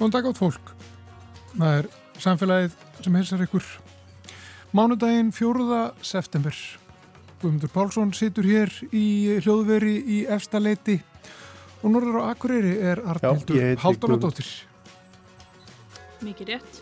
Góðan dag átt fólk. Það er samfélagið sem hilsar ykkur. Mánudaginn 4. september. Guðmundur Pálsson situr hér í hljóðveri í efstaleiti og norður á Akureyri er Arnildur Haldunadóttir. Mikið rétt.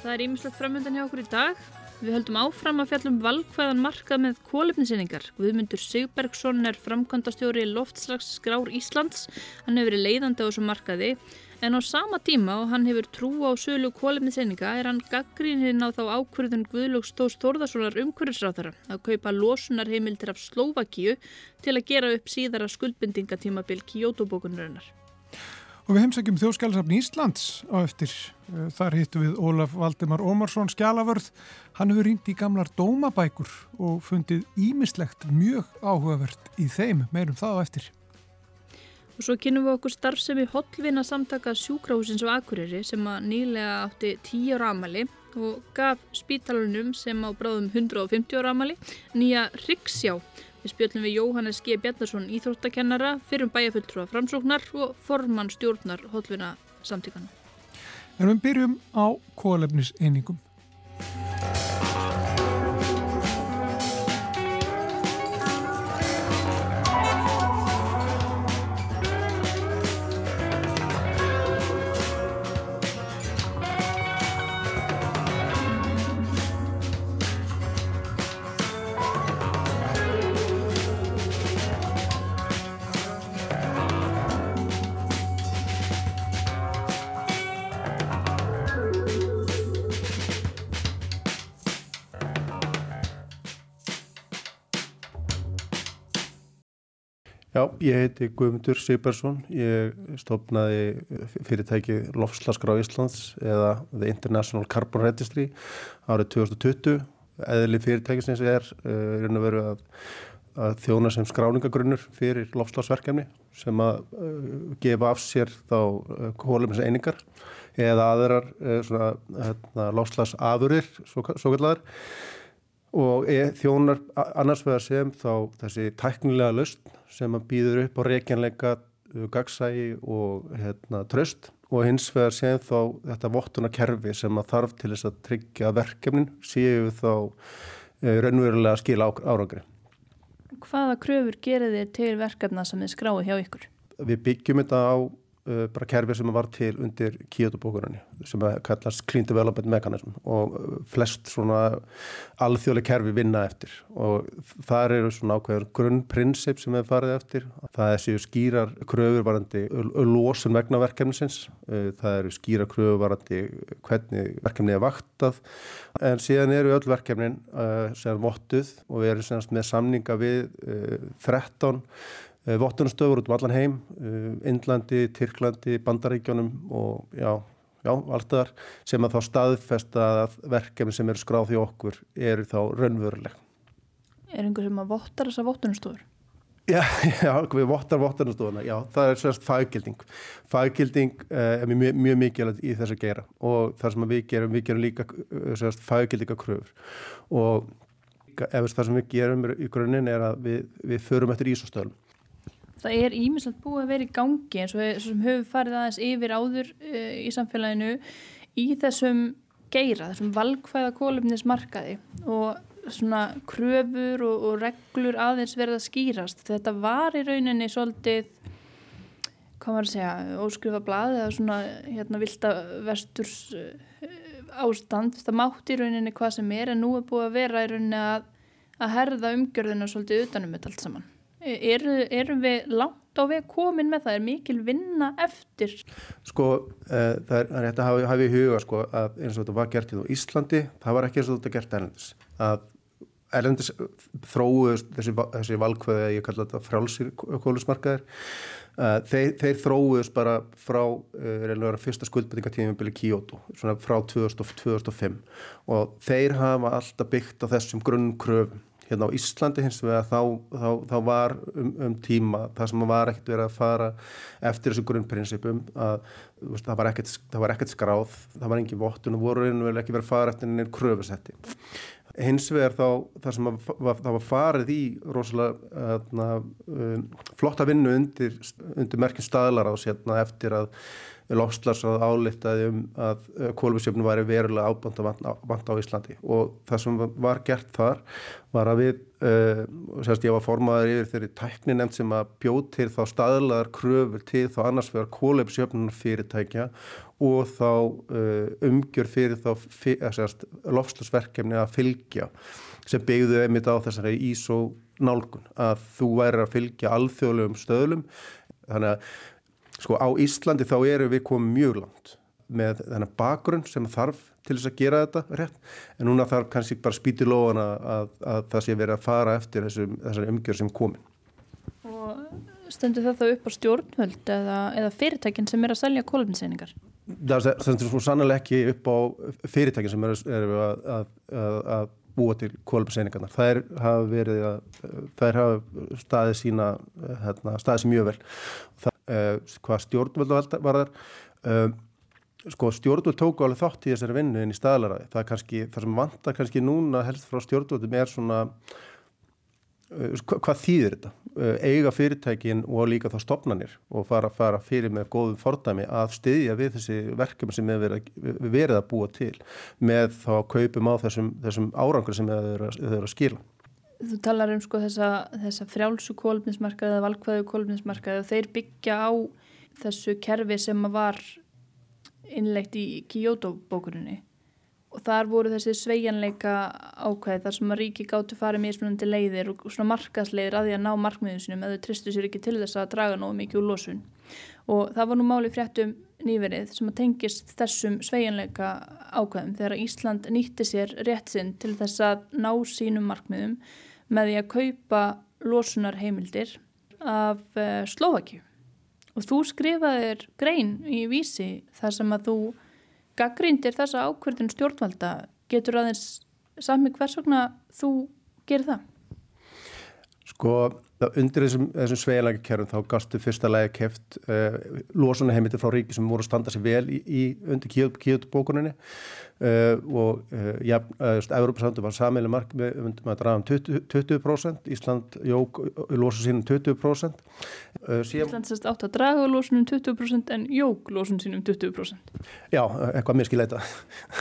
Það er ímislegt framöndan hjá okkur í dag. Við höldum áfram að fjallum valkvæðan markað með kólefnisinningar. Guðmundur Sigbergsson er framkvæmdastjóri loftslags skrár Íslands. Hann hefur verið leiðandi á þessu markaði En á sama tíma og hann hefur trú á sölu kólefniseininga er hann gaggríninn á þá ákvörðun Guðlúks Tórs Þórðarssonar umhverfisráþara að kaupa losunarheimildir af Slovakíu til að gera upp síðara skuldbindingatímabil Kyoto-bókunarinnar. Og við heimsækjum þjóðskjálasafn Íslands á eftir. Eh, þar hittu við Ólaf Valdimar Ómarsson skjálavörð. Hann hefur ringt í gamlar dómabækur og fundið ímislegt mjög áhugavert í þeim, meirum það á eftir. Og svo kynum við okkur starfsemi hotlvinna samtaka sjúkrahúsins og akureyri sem að nýlega átti 10 ára amali og gaf spítalunum sem á bráðum 150 ára amali nýja Riksjá. Við spjöldum við Jóhannes G. Bjarnarsson íþróttakennara, fyrrum bæjafulltrúa framsóknar og formann stjórnar hotlvinna samtíkana. En við byrjum á kólefniseiningum. Ég heiti Guðmundur Sýbersson, ég stofnaði fyrirtæki Lofslaskra á Íslands eða The International Carbon Registry árið 2020. Eðli fyrirtækisins er uh, að vera að, að þjóna sem skráningagrunnur fyrir lofslagsverkefni sem að uh, gefa af sér þá uh, kólumins einingar eða aðrar hérna, lofslagsafurðir, svo, svo kallar og e, þjónar annars vegar sem þá þessi tæknilega löst sem að býður upp á reykjanleika uh, gagsægi og hérna, tröst og hins vegar sem þá þetta vottunarkerfi sem að þarf til þess að tryggja verkefnin séu þá e, raunverulega skil árangri. Hvaða kröfur gerir þið til verkefna sem þið skráðu hjá ykkur? Við byggjum þetta á uh, bara kerfi sem var til undir Kyoto-bókunarni sem kallast Clean Development Mechanism og uh, flest svona alþjóðlega kerfi vinna eftir. Og þar eru svona ákveður grunnprinsip sem við farið eftir. Það er séu skýrar kröfur varandi losun vegna verkefnisins, uh, það eru skýrar kröfur varandi hvernig verkefni er vaktað. En síðan eru öll verkefnin uh, sem vottuð og við erum með samninga við 13 uh, Eh, vottunastöfur út um allan heim, eh, Indlandi, Tyrklandi, Bandaríkjónum og já, já, alltaf sem að þá staðfesta að verkefni sem eru skráð því okkur eru þá raunveruleg. Er einhver sem að vottar þessa vottunastofur? Já, já, við vottar vottunastofuna, já, það er svona faggilding. Faggilding eh, er mjög, mjög mikilvægt í þess að gera og það sem við gerum, við gerum líka faggildingakröfur og ef það sem við gerum í grunninn er að við, við förum eftir ísostöðum það er íminslega búið að vera í gangi eins og sem höfum farið aðeins yfir áður uh, í samfélaginu í þessum geira, þessum valgfæða kólumnismarkaði og svona kröfur og, og reglur aðeins verða að skýrast. Þetta var í rauninni svolítið hvað maður að segja, óskrifa blað eða svona hérna vilda vesturs uh, ástand, það mátt í rauninni hvað sem er en nú er búið að vera í rauninni að, að herða umgjörðina svolítið utanum þetta allt saman. Eru, erum við langt á veg komin með það? Er mikil vinna eftir? Sko, uh, það er rétt að hafa, í huga sko, að eins og þetta var gert í Íslandi, það var ekki eins og þetta gert erlendis. Að erlendis þróuðust þessi, þessi valkvæði, ég kalla þetta frálsir kólusmarkaðir, uh, þeir, þeir þróuðust bara frá uh, fyrsta skuldbyrtingatími byrju Kyoto, frá 2000, 2005 og þeir hafa alltaf byggt á þessum grunnkröfum hérna á Íslandi hins vegar þá, þá, þá var um, um tíma það sem var ekkert verið að fara eftir þessu grunnprinsipum að veist, það, var ekkert, það var ekkert skráð, það var engin vottun og voru ekki verið að fara eftir einhvern kröfusetti. Hins vegar þá það sem var, það var farið í rosalega um, flotta vinnu undir, undir merkjum staðlar á sérna eftir að lofslagsrað álitaði um að kólumsjöfnum væri verulega áband að vanta á Íslandi. Og það sem var gert þar var að við, uh, sérst ég var formaður yfir þeirri tækni nefnd sem að bjóð til þá staðlaðar kröfur til þá annars vegar kólumsjöfnum fyrirtækja og þá uh, umgjör fyrir þá fyr, lofslagsverkefni að fylgja sem byggðu einmitt á þessari ISO nálgun að þú væri að fylgja alþjóðlegum stöðlum. Þannig að sko á Íslandi þá eru við komið mjög langt með þennan bakgrunn sem þarf til þess að gera þetta rétt. En núna þarf kannski bara spýti lóðan að, að, að það sé verið að fara eftir þessum, þessari umgjör sem komin. Og stendur það þá upp á stjórnvöld eða, eða fyrirtækinn sem er að selja kólumseiningar? Það stendur svo sannlega ekki upp á fyrirtækinn sem er að, að búa til kólumseiningarnar þær hafa verið að þær hafa staðið sína hérna, staðið sér mjög vel. það uh, hvað stjórnvöld var þar uh, sko stjórnvöld tóku alveg þátt í þessari vinnu en í staðlæraði það, kannski, það sem vantar kannski núna helst frá stjórnvöldum er svona uh, hvað þýðir þetta? Eiga fyrirtækin og líka þá stopnarnir og fara, fara fyrir með góðum fordæmi að styðja við þessi verkefni sem við verið, verið að búa til með þá kaupum á þessum, þessum árangur sem við verðum að skila Þú talar um sko þessa, þessa frjálsu kólumnismarkaði eða valkvæðu kólumnismarkaði og þeir byggja á þessu kerfi sem var innlegt í Kyoto bókurinni og þar voru þessi sveianleika ákvæði þar sem að ríki gáttu farið mismunandi leiðir og svona markasleiðir að því að ná markmiðum sinum eða þau tristu sér ekki til þess að draga nógu mikið úr losun. Og það var nú máli fréttum nýverið sem að tengist þessum sveianleika ákvæðum þegar Ísland nýtti sér rétt sinn til þess að ná sínum markmiðum með því að kaupa losunarheimildir af eh, Slovaki og þú skrifaðir grein í vísi þar sem að þú gaggrindir þessa ákverðin stjórnvalda getur aðeins sami hvers vegna þú gerir það? Sko undir þessum, þessum sveiginlega kerfum þá gastu fyrsta lægi keft uh, eh, losunarheimildir frá ríki sem voru að standa sér vel í, í undir kjötbókuninni Uh, og uh, ja, Európa-sandu var samiðlega mark með um að draga um 20%, 20% Ísland jók lósun sínum 20% Ísland sérst átt að draga lósunum 20% en jók lósun sínum 20% Já, eitthvað mér skilja þetta.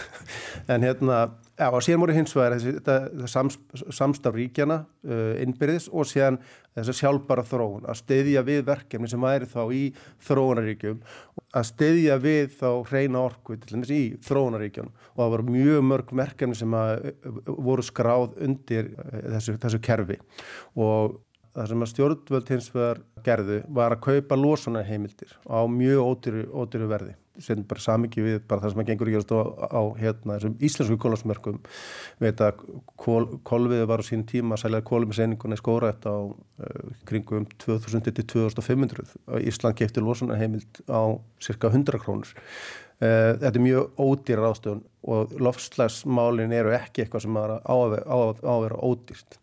En hérna Já, og síðan voru hins vegar þessi, samstaf ríkjana uh, innbyrðis og síðan þess að sjálfbara þróun, að steyðja við verkefni sem væri þá í þróunaríkjum, að steyðja við þá hreina orku til þess í þróunaríkjum og það voru mjög mörg verkefni sem að, voru skráð undir uh, þessu, þessu kerfi. Og það sem að stjórnvöld hins vegar gerðu var að kaupa losunarheimildir á mjög ódýru, ódýru verði. Sem bara samiki við bara það sem að gengur í á, á hérna, þessum íslensku kólasmörkum veit að kol, kolviði var á sín tíma að sælja kólumiseiningunni skóraðt á uh, kringum 2000-2500 Ísland kefti losunarheimild á cirka 100 krónur. Uh, þetta er mjög ódýrar ástöðun og lofslagsmálin eru ekki eitthvað sem á að vera ódýrt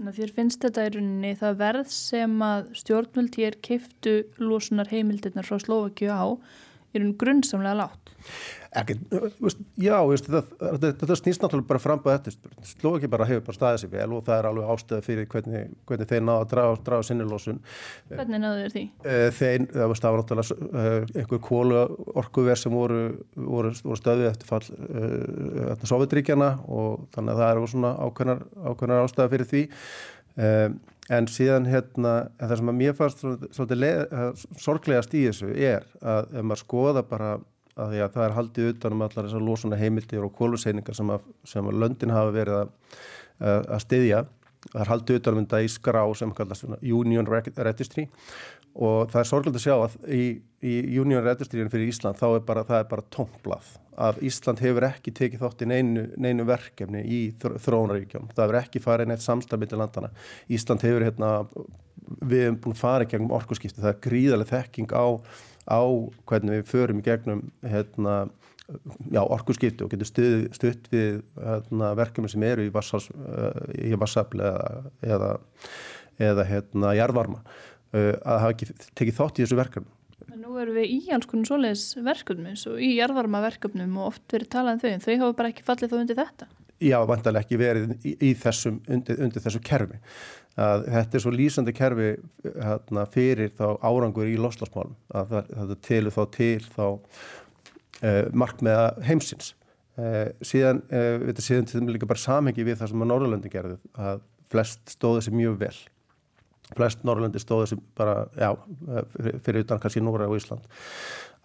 Þér finnst þetta í rauninni það verð sem að stjórnvöld hér kiftu lósunar heimildirnar frá Slovakju á í rauninni grunnsamlega látt? Ekki, veist, já, veist, þetta, þetta snýst náttúrulega bara fram á þetta. Slovakju bara hefur bara staðið sér vel og það er alveg ástöða fyrir hvernig, hvernig þeir náðu að draga, draga sinni lósun. Hvernig náðu þeir því? Eh, þeir, það var náttúrulega eh, einhver kólu orkuver sem voru, voru, voru stöðið eftir fall uh, Sovjetríkjana og þannig að það eru svona ákveðnar, ákveðnar ástöða fyrir því. En síðan hérna, það sem að mér fannst svolítið sorglegast í þessu er að ef maður skoða bara að því að það er haldið utanum allar þessar losuna heimildir og kóluseiningar sem sem að löndin hafa verið að, að styðja. Það er haldið utanum þetta í skrá sem kallast Union Registry. Og það er sorglega að sjá að í, í Union Registry fyrir Ísland þá er bara, það er bara tómblað að Ísland hefur ekki tekið þátt í neinu, neinu verkefni í þróunaríkjum það hefur ekki farið neitt samstafið til landana Ísland hefur hérna við hefum búin í gegnum orkuskipti. Það er gríðarlega þekking á á hvernig við förum í gegnum hérna, já, orkurskipti og getum stuð, stutt við hérna, verkefni sem eru í vassafl eða, eða, eða hérna, jarðvarma uh, að hafa ekki tekið þátt í þessu verkefni. Nú erum við í konar svoleiðis verkefnum og í jarðvarma verkefnum og oft verið talað um þau en þau hafa bara ekki fallið þó undir þetta. já, vantarlega ekki verið í, í þessum, undir, undir þessu kerfi að þetta er svo lýsandi kerfi hérna, fyrir þá árangur í loslasmálum að það telur þá til þá uh, markmiða heimsins. Uh, síðan, uh, við séum til líka bara samhengi við það sem að Norrlöndi gerði að flest stóði sér mjög vel. Flest Norrlöndi stóði sér bara, já, fyrir utan kannski Nóra og Ísland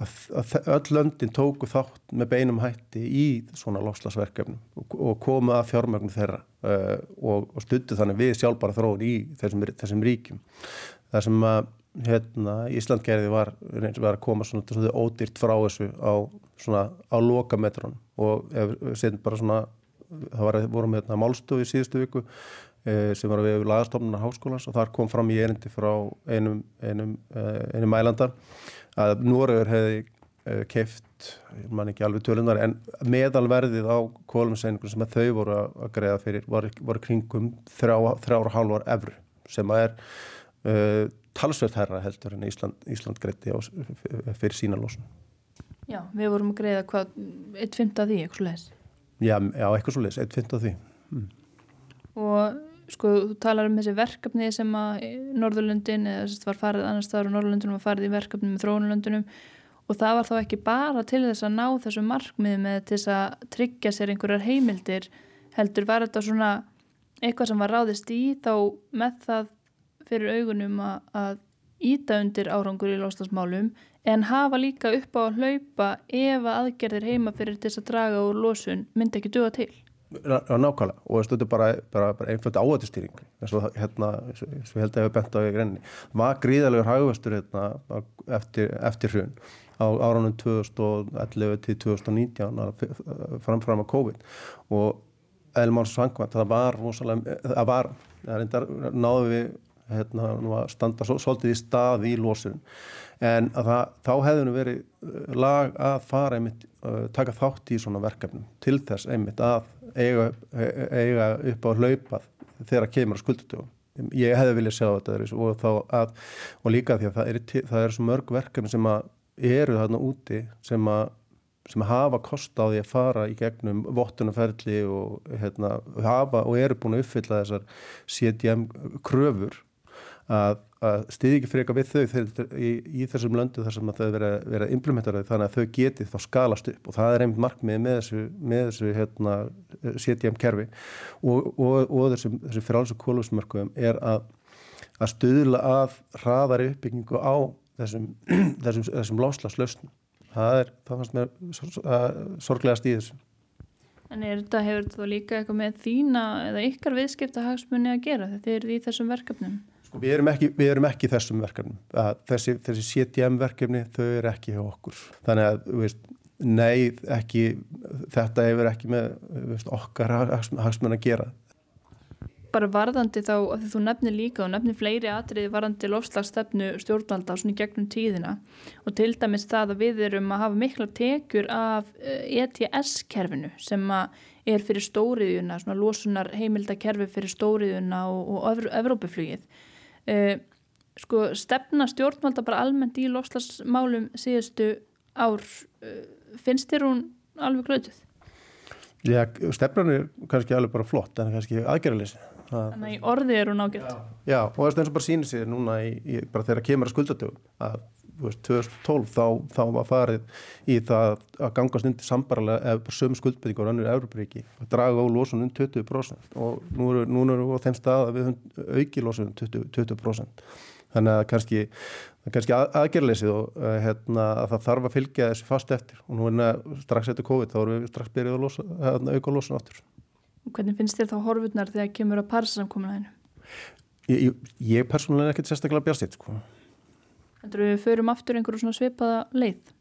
að, að öll löndin tóku þátt með beinum hætti í svona lofslagsverkefnum og, og komu að fjármögnum þeirra uh, og, og stuttu þannig við sjálfbara þróun í þessum, þessum ríkjum. Það sem að hérna, Ísland gerði var, var að koma svona, svona ódýrt frá þessu á, svona, á lokametron og setjum bara svona, það var, vorum hérna málstofu í síðustu viku uh, sem var við lagastofnunar háskólans og þar kom fram í erindi frá einum, einum, uh, einum mælandar að Nóraður hefði uh, keift, ég man ekki alveg tölunar, en meðalverðið á kólumseiningun sem þau voru að greiða fyrir var, var kringum þrjára hálfar efru sem að er uh, talsvert herra heldur en Ísland, Ísland greiði á, fyrir sína lósun. Já, við vorum að greiða hvað, eitt fymta af því, eitthvað svo leiðis? Já, já, eitthvað svo leiðis, eitt fymta af því. Mm. Og sko, þú talar um þessi verkefni sem að Norðurlundin, eða þess að það var farið annars staðar og Norðurlundunum var farið í verkefni með þróunulundunum og það var þá ekki bara til þess að ná þessu markmiði með til þess að tryggja sér einhverjar heimildir heldur var þetta svona eitthvað sem var ráðist í þá með það fyrir augunum að, að íta undir árangur í lostasmálum en hafa líka upp á að hlaupa ef að aðgerðir heima fyrir þess að draga úr losun myndi ekki duga til nákvæmlega. Og þetta er bara, bara, bara einflöndi áhættistýring eins og hérna, eins og held að ég hef bent á í greinni var gríðalegur hagvestur hérna, eftir, eftir hrjón á árunum 2011 til 2019 framfram að COVID. Og Elmar Svangvand það var rosalega, það var það reyndar náðu við hérna, að standa svolítið í stað í lósun en það, þá hefði nú verið lag að fara einmitt, taka þátt í svona verkefnum til þess einmitt að eiga, eiga upp á hlaupað þegar kemur skuldutöfum. Ég hefði viljað sjá þetta og, að, og líka því að það er, það er svo mörg verkefni sem eru þarna úti sem að sem hafa kost á því að fara í gegnum vottunarferðli og, hérna, hafa, og eru búin að uppfylla þessar CDM kröfur að, að stiði ekki freka við þau þeir, í, í þessum löndu þar sem þau vera, vera implementaraði þannig að þau geti þá skalast upp og það er einmitt markmið með þessu, með þessu hérna, CTM kerfi og, og, og þessu, þessu frálsum kólusmörkum er að, að stuðla að hraðari uppbyggingu á þessum, þessum, þessum láslaslausnum. Það er, það fannst mér sorglega stíðis. En er þetta, hefur þetta líka eitthvað með þína eða ykkar viðskipta hagsmunni að gera þetta er í þessum verkefnum? Sko, við, erum ekki, við erum ekki þessum verkefnum. Þessi, þessi CTM verkefni, þau eru ekki hjá okkur. Þannig að, veist, nei, ekki, þetta hefur ekki með veist, okkar hagsmenn að gera. Bara varðandi þá, því þú nefnir líka og nefnir fleiri atriði varðandi lofslagsstefnu stjórnvalda svona gegnum tíðina og til dæmis það að við erum að hafa mikla tekjur af ETS-kerfinu eh, e sem er fyrir stóriðuna, svona losunar heimildakerfi fyrir stóriðuna og, og Evrópuflugið uh, sko stefna stjórnvalda bara almennt í lofslagsmálum síðustu ár uh, finnst þér hún alveg glötuð? Já, stefnan er kannski alveg bara flott en kannski aðgerðalýsi Þannig að í orði er hún ágætt Já, Já og það er eins og bara sínir sér núna í, í, bara þegar kemur að skuldatöfum að 2012 þá, þá var farið í það að gangast undir sambarlega eða sömu skuldbyrðingar á annir Európaríki að draga á lósunum 20% og nú eru, nú eru á þeim stað að við auki lósunum 20%, 20%. þannig að kannski, kannski að, aðgerleysið og uh, hérna, að það þarf að fylgja þessu fast eftir og nú er það strax eftir COVID þá erum við strax byrjuð að losa, hérna, auka lósun áttur Hvernig finnst þér þá horfurnar þegar kemur að parsamkomuna hennu? Ég, ég, ég persónulega er ekkert sérstaklega björnstýtt sko Þannig að við förum aftur einhverju svona svipaða leið?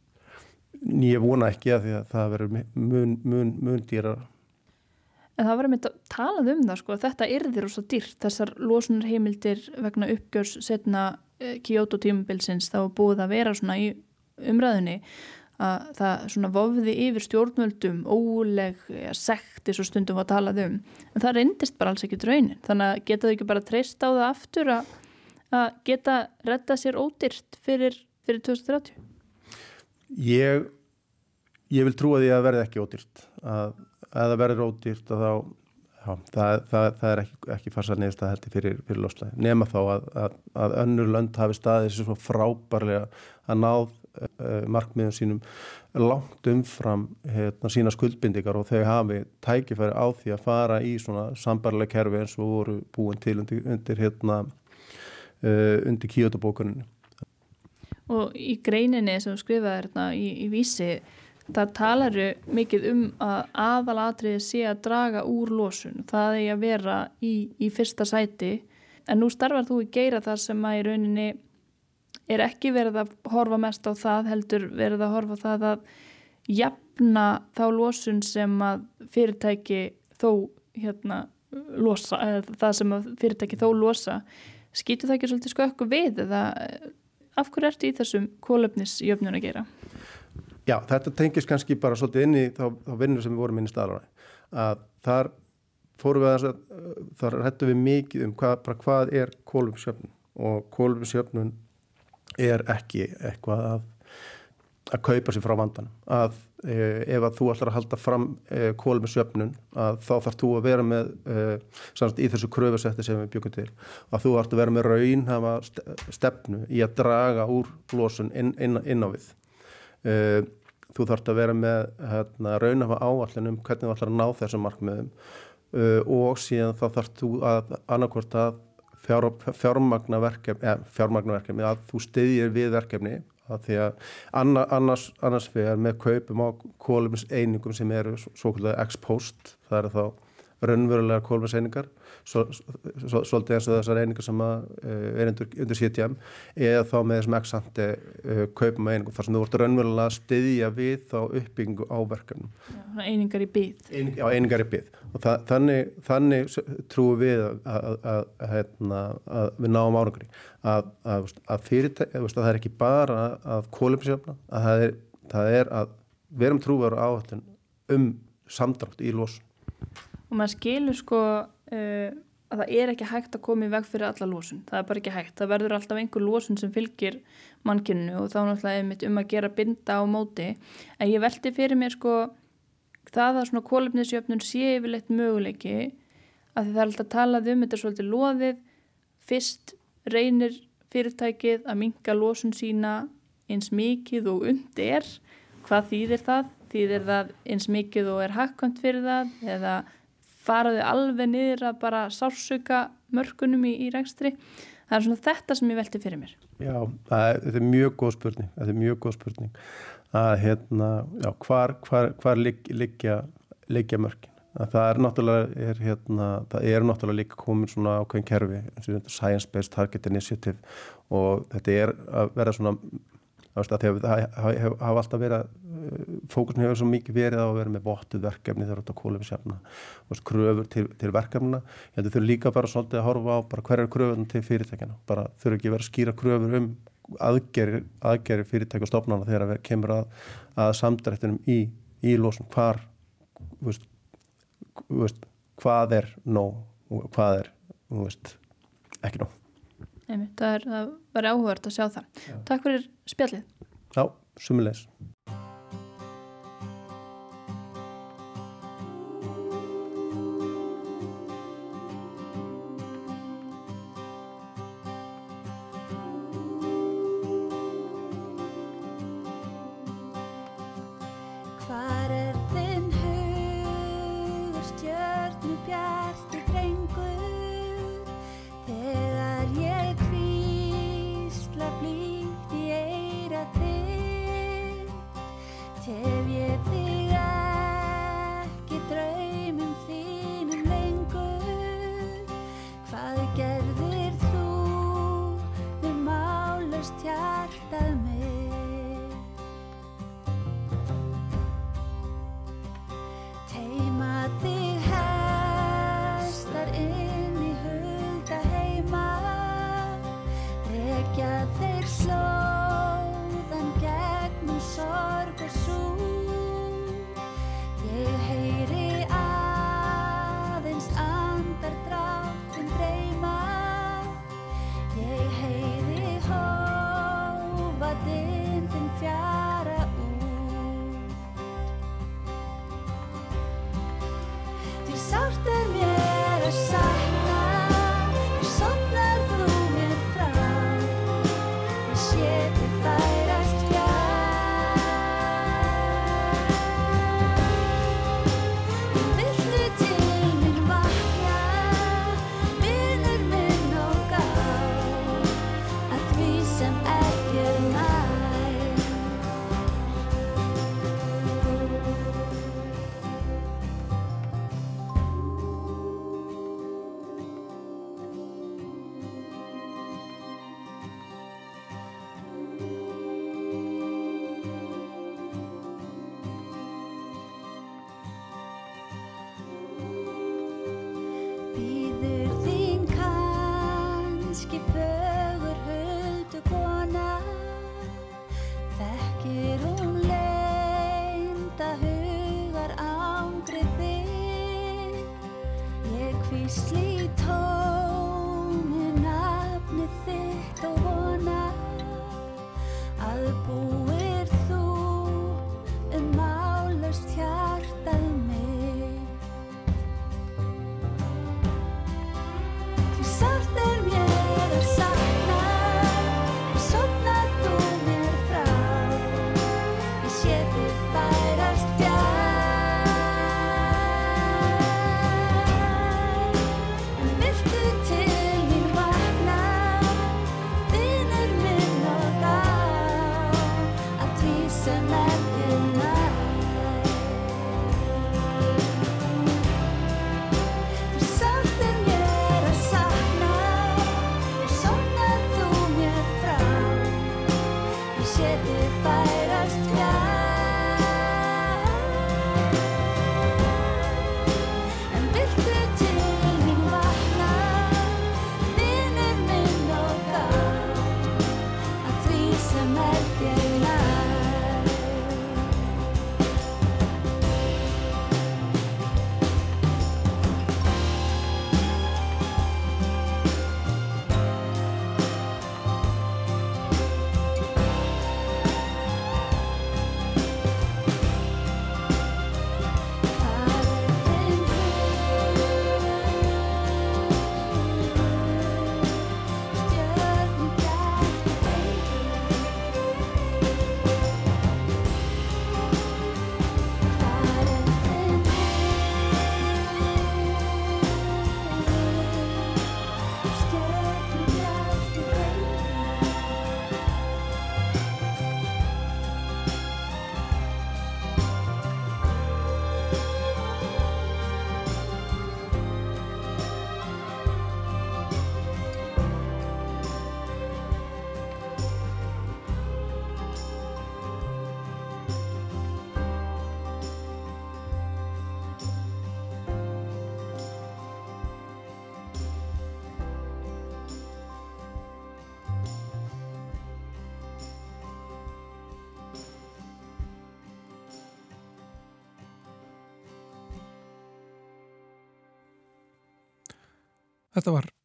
Ég vona ekki að að það verður mun, mun, mun dýra. En það var einmitt að talað um það sko, þetta yrðir ósað dýrt, þessar losunar heimildir vegna uppgjörs setna eh, Kyoto tímubilsins þá búið að vera svona í umræðinni að það svona vofði yfir stjórnvöldum óleg, ja, sekt eins og stundum var talað um, en það reyndist bara alls ekki draunin, þannig að geta þau ekki bara treyst á það aftur að að geta retta sér ódýrt fyrir, fyrir 2030? Ég, ég vil trúa því að verði ekki ódýrt að, að það verður ódýrt þá Já, það, það, það er ekki, ekki farsa neðist að heldur fyrir, fyrir loslæði. Nefna þá að, að, að önnur lönd hafi staðið svo frábærlega að náð uh, markmiðum sínum langt umfram hérna, sína skuldbindikar og þau hafi tækifæri á því að fara í svona sambarlega kerfi eins og voru búin til undir, undir, hérna, uh, undir kjótabókuninu. Og í greininni sem skrifaði hérna í, í vísi það talaru mikið um að aðalatriði sé að draga úr losun. Það er að vera í, í fyrsta sæti en nú starfar þú í geira það sem að í rauninni er ekki verið að horfa mest á það heldur verið að horfa það að jafna þá losun sem að fyrirtæki þó hérna losa, eða það sem að fyrirtæki þó losa skýtu það ekki svolítið skökku við eða af hverju ertu í þessum kólöfnisjöfnun að gera? Já, þetta tengis kannski bara svolítið inn í þá, þá vinnur sem við vorum inn í staðláni að þar fórum við að þar hættum við mikið um hvað, hvað er kólumsjöfnun og kólumsjöfnun er ekki eitthvað að, að kaupa sér frá vandan að e, ef að þú ætlar að halda fram e, kólumsjöfnun að þá þarf þú að vera með e, í þessu kröfusetti sem við byggum til. Að þú ætlar að vera með raun hafa stefnu í að draga úr losun inn, inn, inn á við. Þú þarfst að vera með hérna, raunafa áallin um hvernig þú ætlar að ná þessum markmiðum og síðan þá þarfst þú að annarkvort að fjár, fjármagna verkefni, ja, fjármagna verkefni að þú stiðjir við verkefni að því að annars, annars fyrir með kaupum á kólumins einingum sem eru svo kvöldaði ex post það eru þá raunverulega kólumins svolítið eins og þessar einingar sem uh, er undir, CTM eða þá með þessum exanti uh, kaupum einingum þar sem þú vart raunverulega að styðja við þá uppbyggingu á verkefnum. Já, einingar í byggð. Eining, já, einingar í byggð og það, þannig, þannig trúum við að, að, að, hérna, að við náum árangri að fyrirtæk, að það er ekki bara að kólumsjöfna, að það er, það er að verum trúveru áhættin um samdrátt í losun. Og maður skilur sko uh, að það er ekki hægt að koma í veg fyrir alla lósun, það er bara ekki hægt. Það verður alltaf einhver lósun sem fylgir mannkynnu og þá náttúrulega er mitt um að gera binda á móti, en ég veldi fyrir mér sko það að svona kólefnisjöfnun sé yfirleitt möguleiki að það er alltaf talað um þetta er svolítið loðið. Fyrst reynir fyrirtækið að minga lósun sína eins mikið og undir hvað þýðir það? Þýðir það eins mikið og er hakkvæmt fyrir það eða faraði alveg niður að bara sársöka mörkunum í, í rekstri. Það er svona þetta sem ég velti fyrir mér. Já, er, þetta er mjög góð spurning þetta er mjög góð spurning. Að hérna, já, hvar, hvar, hvar liggja, liggja mörkin? Að það er náttúrulega er, hérna, það er náttúrulega líka komin svona ákveðin kerfi eins og Science Based Target Initiative og þetta er að vera svona það hafa alltaf verið eh, fókusin hefur svo mikið verið á að vera með vottuð verkefni þegar þetta kólum sjafna kröfur til, til verkefnina ég heldur þau líka bara svolítið að horfa á hverjar kröfun til fyrirtækjana bara þurfu ekki verið að skýra kröfur um aðgeri, aðgeri fyrirtækja og stofnana þegar það kemur að, að samdrættinum í, í lósun hvar veist, veist, hvað er nóg og hvað er veist, ekki nóg Einmitt, það, er, það var áhugart að sjá það. Já. Takk fyrir spjallið. Já, sumulegs.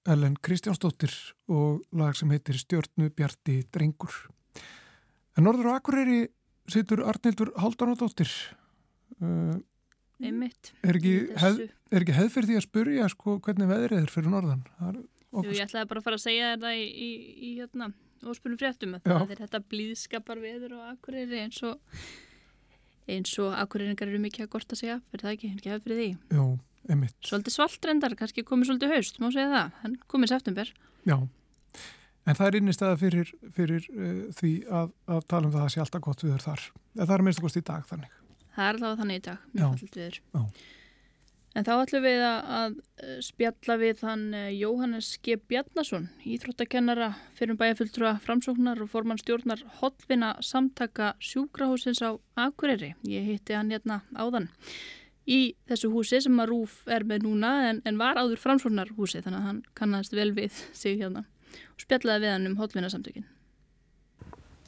Ellen Kristjánsdóttir og lag sem heitir Stjörnu Bjarti Drengur. En norður á Akureyri situr Arnildur Haldanadóttir. Uh, Einmitt. Er ekki, hef, er ekki hefð fyrir því að spurja sko, hvernig veðrið er fyrir norðan? Jú, ég ætlaði bara að fara að segja þetta í, í, í hérna, óspunum fréttum að það er þetta blíðskapar veður á Akureyri eins og eins og Akureyringar eru mikið að gorta sig af, er það ekki? Ekki hefð fyrir því? Jú. Einmitt. Svolítið svaldrendar, kannski komið svolítið haust, má segja það, hann komið september. Já, en það er innistæða fyrir, fyrir uh, því að, að tala um það að sé alltaf gott viður þar. Það er minnst að kosti í dag þannig. Það er allavega þannig í dag, mjög fallit viður. Já. En þá ætlum við að, að spjalla við hann eh, Jóhannes G. Bjarnason, íþróttakennara fyrir bæjarfulltrúa framsóknar og formann stjórnar Hollvina samtaka sjúkrahúsins á Akureyri. Ég hitti hann hérna áðan í þessu húsi sem að Rúf er með núna en, en var áður framsvonnar húsi þannig að hann kannast vel við sig hérna og spjallaði við hann um hotvinarsamtökin.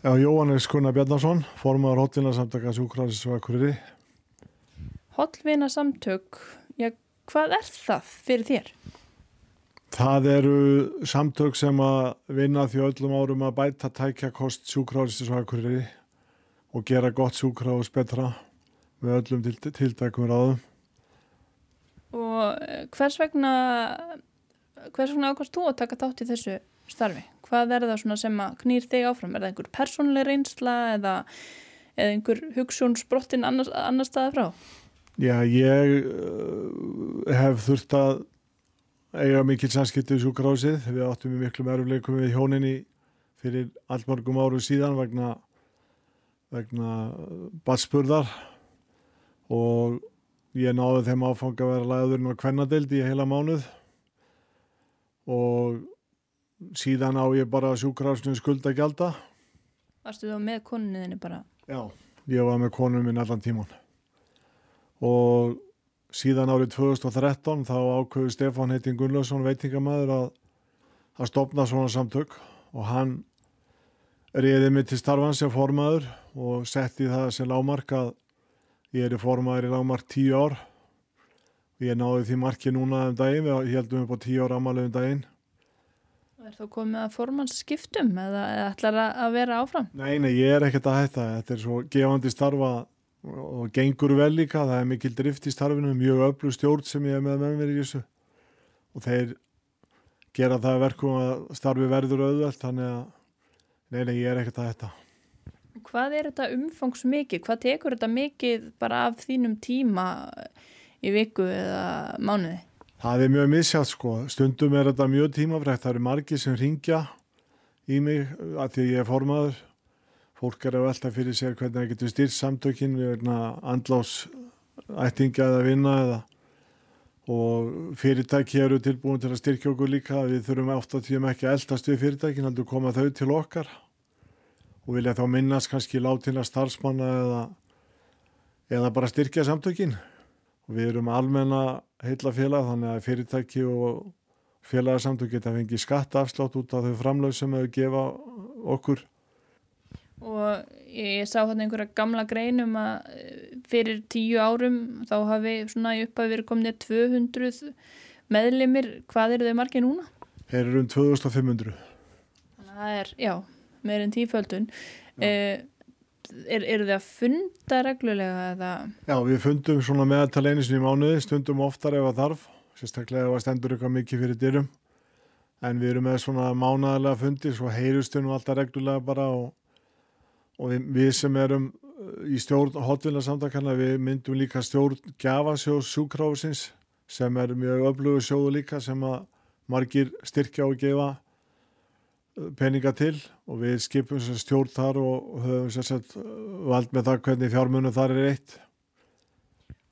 Já, Jóhannes Gunnar Bjarnarsson, formar hotvinarsamtöka Sjúkrarins og Akureyri. Hotvinarsamtök, já, hvað er það fyrir þér? Það eru samtök sem að vinna því öllum árum að bæta tækjakost Sjúkrarins og Akureyri og gera gott sjúkrahús betra með öllum til, tiltækum ráðum. Og eh, hvers vegna, hvers vegna ákvæmst þú að taka þátt í þessu starfi? Hvað er það sem knýr þig áfram? Er það einhver persónlega reynsla eða, eða einhver hugsunsbrottin annar, annar staði frá? Já, ég uh, hef þurft að eiga mikil samskipti við sjúkrásið. Við áttum í miklu meðrufleikum við hjóninni fyrir allmörgum áru síðan vegna, vegna batspurðar og ég náði þeim áfanga að vera lagðurinn á kvennadeild í heila mánuð og síðan á ég bara sjúkrásinu skulda gælda. Varstu þá með konuninni bara? Já, ég var með konunum minn allan tíman og síðan árið 2013 þá ákveði Stefán Heitin Gunnlaugsson veitingamæður að, að stopna svona samtök og hann reyði mig til starfan sem formaður og setti það sem lámark að ég er í formaður í lámark tíu ár. Ég náði því marki núna um daginn, við heldum upp á tíu ár amalegu um daginn. Er þá komið að formans skiptum eða ætlar að vera áfram? Nei, nei, ég er ekkert að hætta, þetta er svo gefandi starfa og gengur vel líka, það er mikil drift í starfinu, mjög öflug stjórn sem ég er með með mér í þessu. Og þeir gera það verkum að starfi verður auðvelt, þannig að nei, nei, ég er ekkert að þetta. Hvað er þetta umfangs mikið? Hvað tekur þetta mikið bara af þínum tíma í viku eða mánuði? Það er mjög misjátt sko, stundum er þetta mjög tímafrækt, það eru margi sem ringja í mig að því ég er formaður. Fólk er að velta fyrir sér hvernig það getur styrt samtökinn við andlás ættinga eða vinna eða og fyrirtæki eru tilbúin til að styrkja okkur líka. Við þurfum ofta tíum ekki að eldast við fyrirtækin heldur koma þau til okkar og vilja þá minnast kannski látina starfsmanna eða, eða bara styrkja samtökinn og við erum almenna heila félag þannig að fyrirtæki og félagsamtök geta fengið skattafslátt út af þau framlög sem þau gefa okkur. Og ég sá hann einhverja gamla greinum að eh, fyrir tíu árum þá hafi svona í upphafi verið komin 200 meðlimir, hvað eru þau margir núna? Þeir eru um 2500 Þannig að það er, já, meirinn tíföldun. Eh, er, eru þau að funda reglulega eða? Já, við fundum svona meðaltal einu sinni í mánuði, stundum oftar ef að þarf sérstaklega ef að stendur eitthvað mikið fyrir dyrum. En við erum með svona mánadalega fundi svo heyrustunum alltaf reglulega bara og og við, við sem erum uh, í stjórn hotvinnarsamtakana við myndum líka stjórn Gjafasjós sjúkráfusins sem er mjög öflugur sjóðu líka sem að margir styrkja og gefa peninga til og við skipum stjórn þar og höfum sérsett uh, vald með það hvernig fjármunum þar er eitt.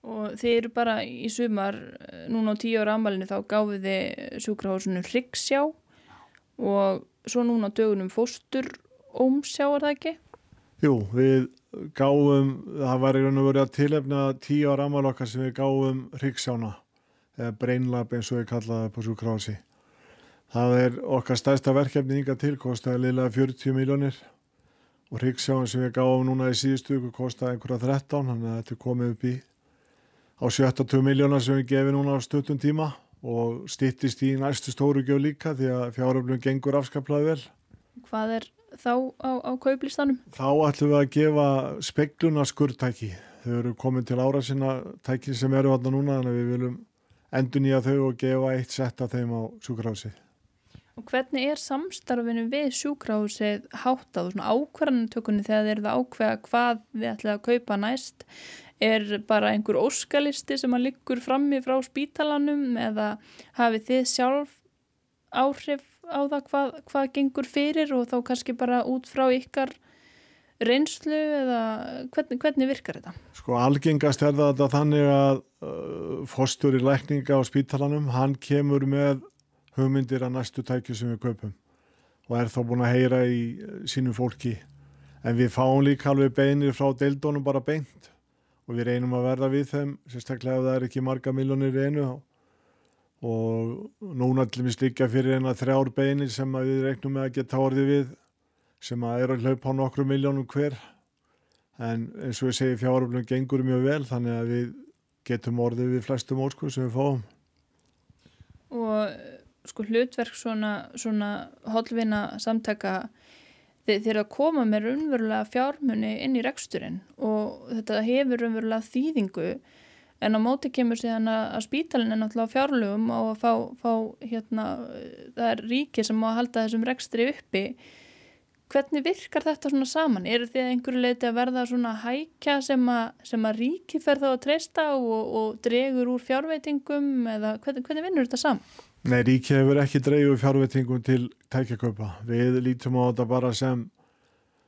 Og þið eru bara í sumar, núna á tíu ára amalinu þá gáfið þið sjúkrahósunum Ríksjá og svo núna dögunum Fóstur Ómsjá er það ekki? Jú, við gáum, það var í raun og verið að tilefna tíu ára ammalokkar sem við gáum Ríksjána, eða Brainlab eins og við kallaðum på sjúkrási. Það er okkar stærsta verkefni yngar til, kostaði liðlega 40 miljónir og Ríksjána sem við gáum núna í síðustu viku kostaði einhverja 13, þannig að þetta er komið upp í á 72 miljónar sem við gefum núna á stuttum tíma og stýttist í næstu stóru gjöf líka því að fjáröflum gengur afskaplaði vel. Hvað er þá á, á kauplistanum? Þá ætlum við að gefa spekluna skurðtæki. Þau eru komin til ára sinna tæki sem eru alltaf núna en við viljum endur nýja þau og gefa eitt sett af þeim á sjúkrahúsið. Og hvernig er samstarfinu við sjúkrahúsið háttað og svona ákvarðanutökunni þegar þeir eru að ákveða hvað við ætlum að kaupa næst? Er bara einhver óskalisti sem að liggur frammi frá spítalanum eða hafið þið sjálf áhrif á það hvað, hvað gengur fyrir og þá kannski bara út frá ykkar reynslu eða hvernig, hvernig virkar þetta? Sko algengast er þetta þannig að uh, fóstur í lækninga á spítalanum, hann kemur með hugmyndir að næstu tækju sem við kaupum. Og er þá búin að heyra í uh, sínum fólki. En við fáum líka alveg beinir frá deildónum bara beint. Og við reynum að verða við þeim sérstaklega ef það er ekki marga miljónir einu og núna til við slikja fyrir eina þrjár beinir sem við reiknum með að geta orðið við sem að er að hlaupa á nokkru miljónum hver. En eins og ég segi fjáröflum gengur mjög vel þannig að við getum orðið við flestum ósku sem við fáum. Og sko hlutverk svona, svona holvina samtaka þeir eru að koma með raunverulega fjármunni inn í reksturinn og þetta hefur raunverulega þýðingu en á móti kemur síðan að spítalinn er náttúrulega fjárlugum og að fá, fá hérna, það er ríki sem má að halda þessum rekstri uppi hvernig virkar þetta svona saman? Er þið einhverju leiti að verða svona hækja sem að, sem að ríki fer þá að treysta og, og dregur úr fjárveitingum eða hvernig, hvernig vinnur þetta saman? Nei, ríki hefur ekki dreiguð fjárveitingum til tækjakaupa. Við lítum á þetta bara sem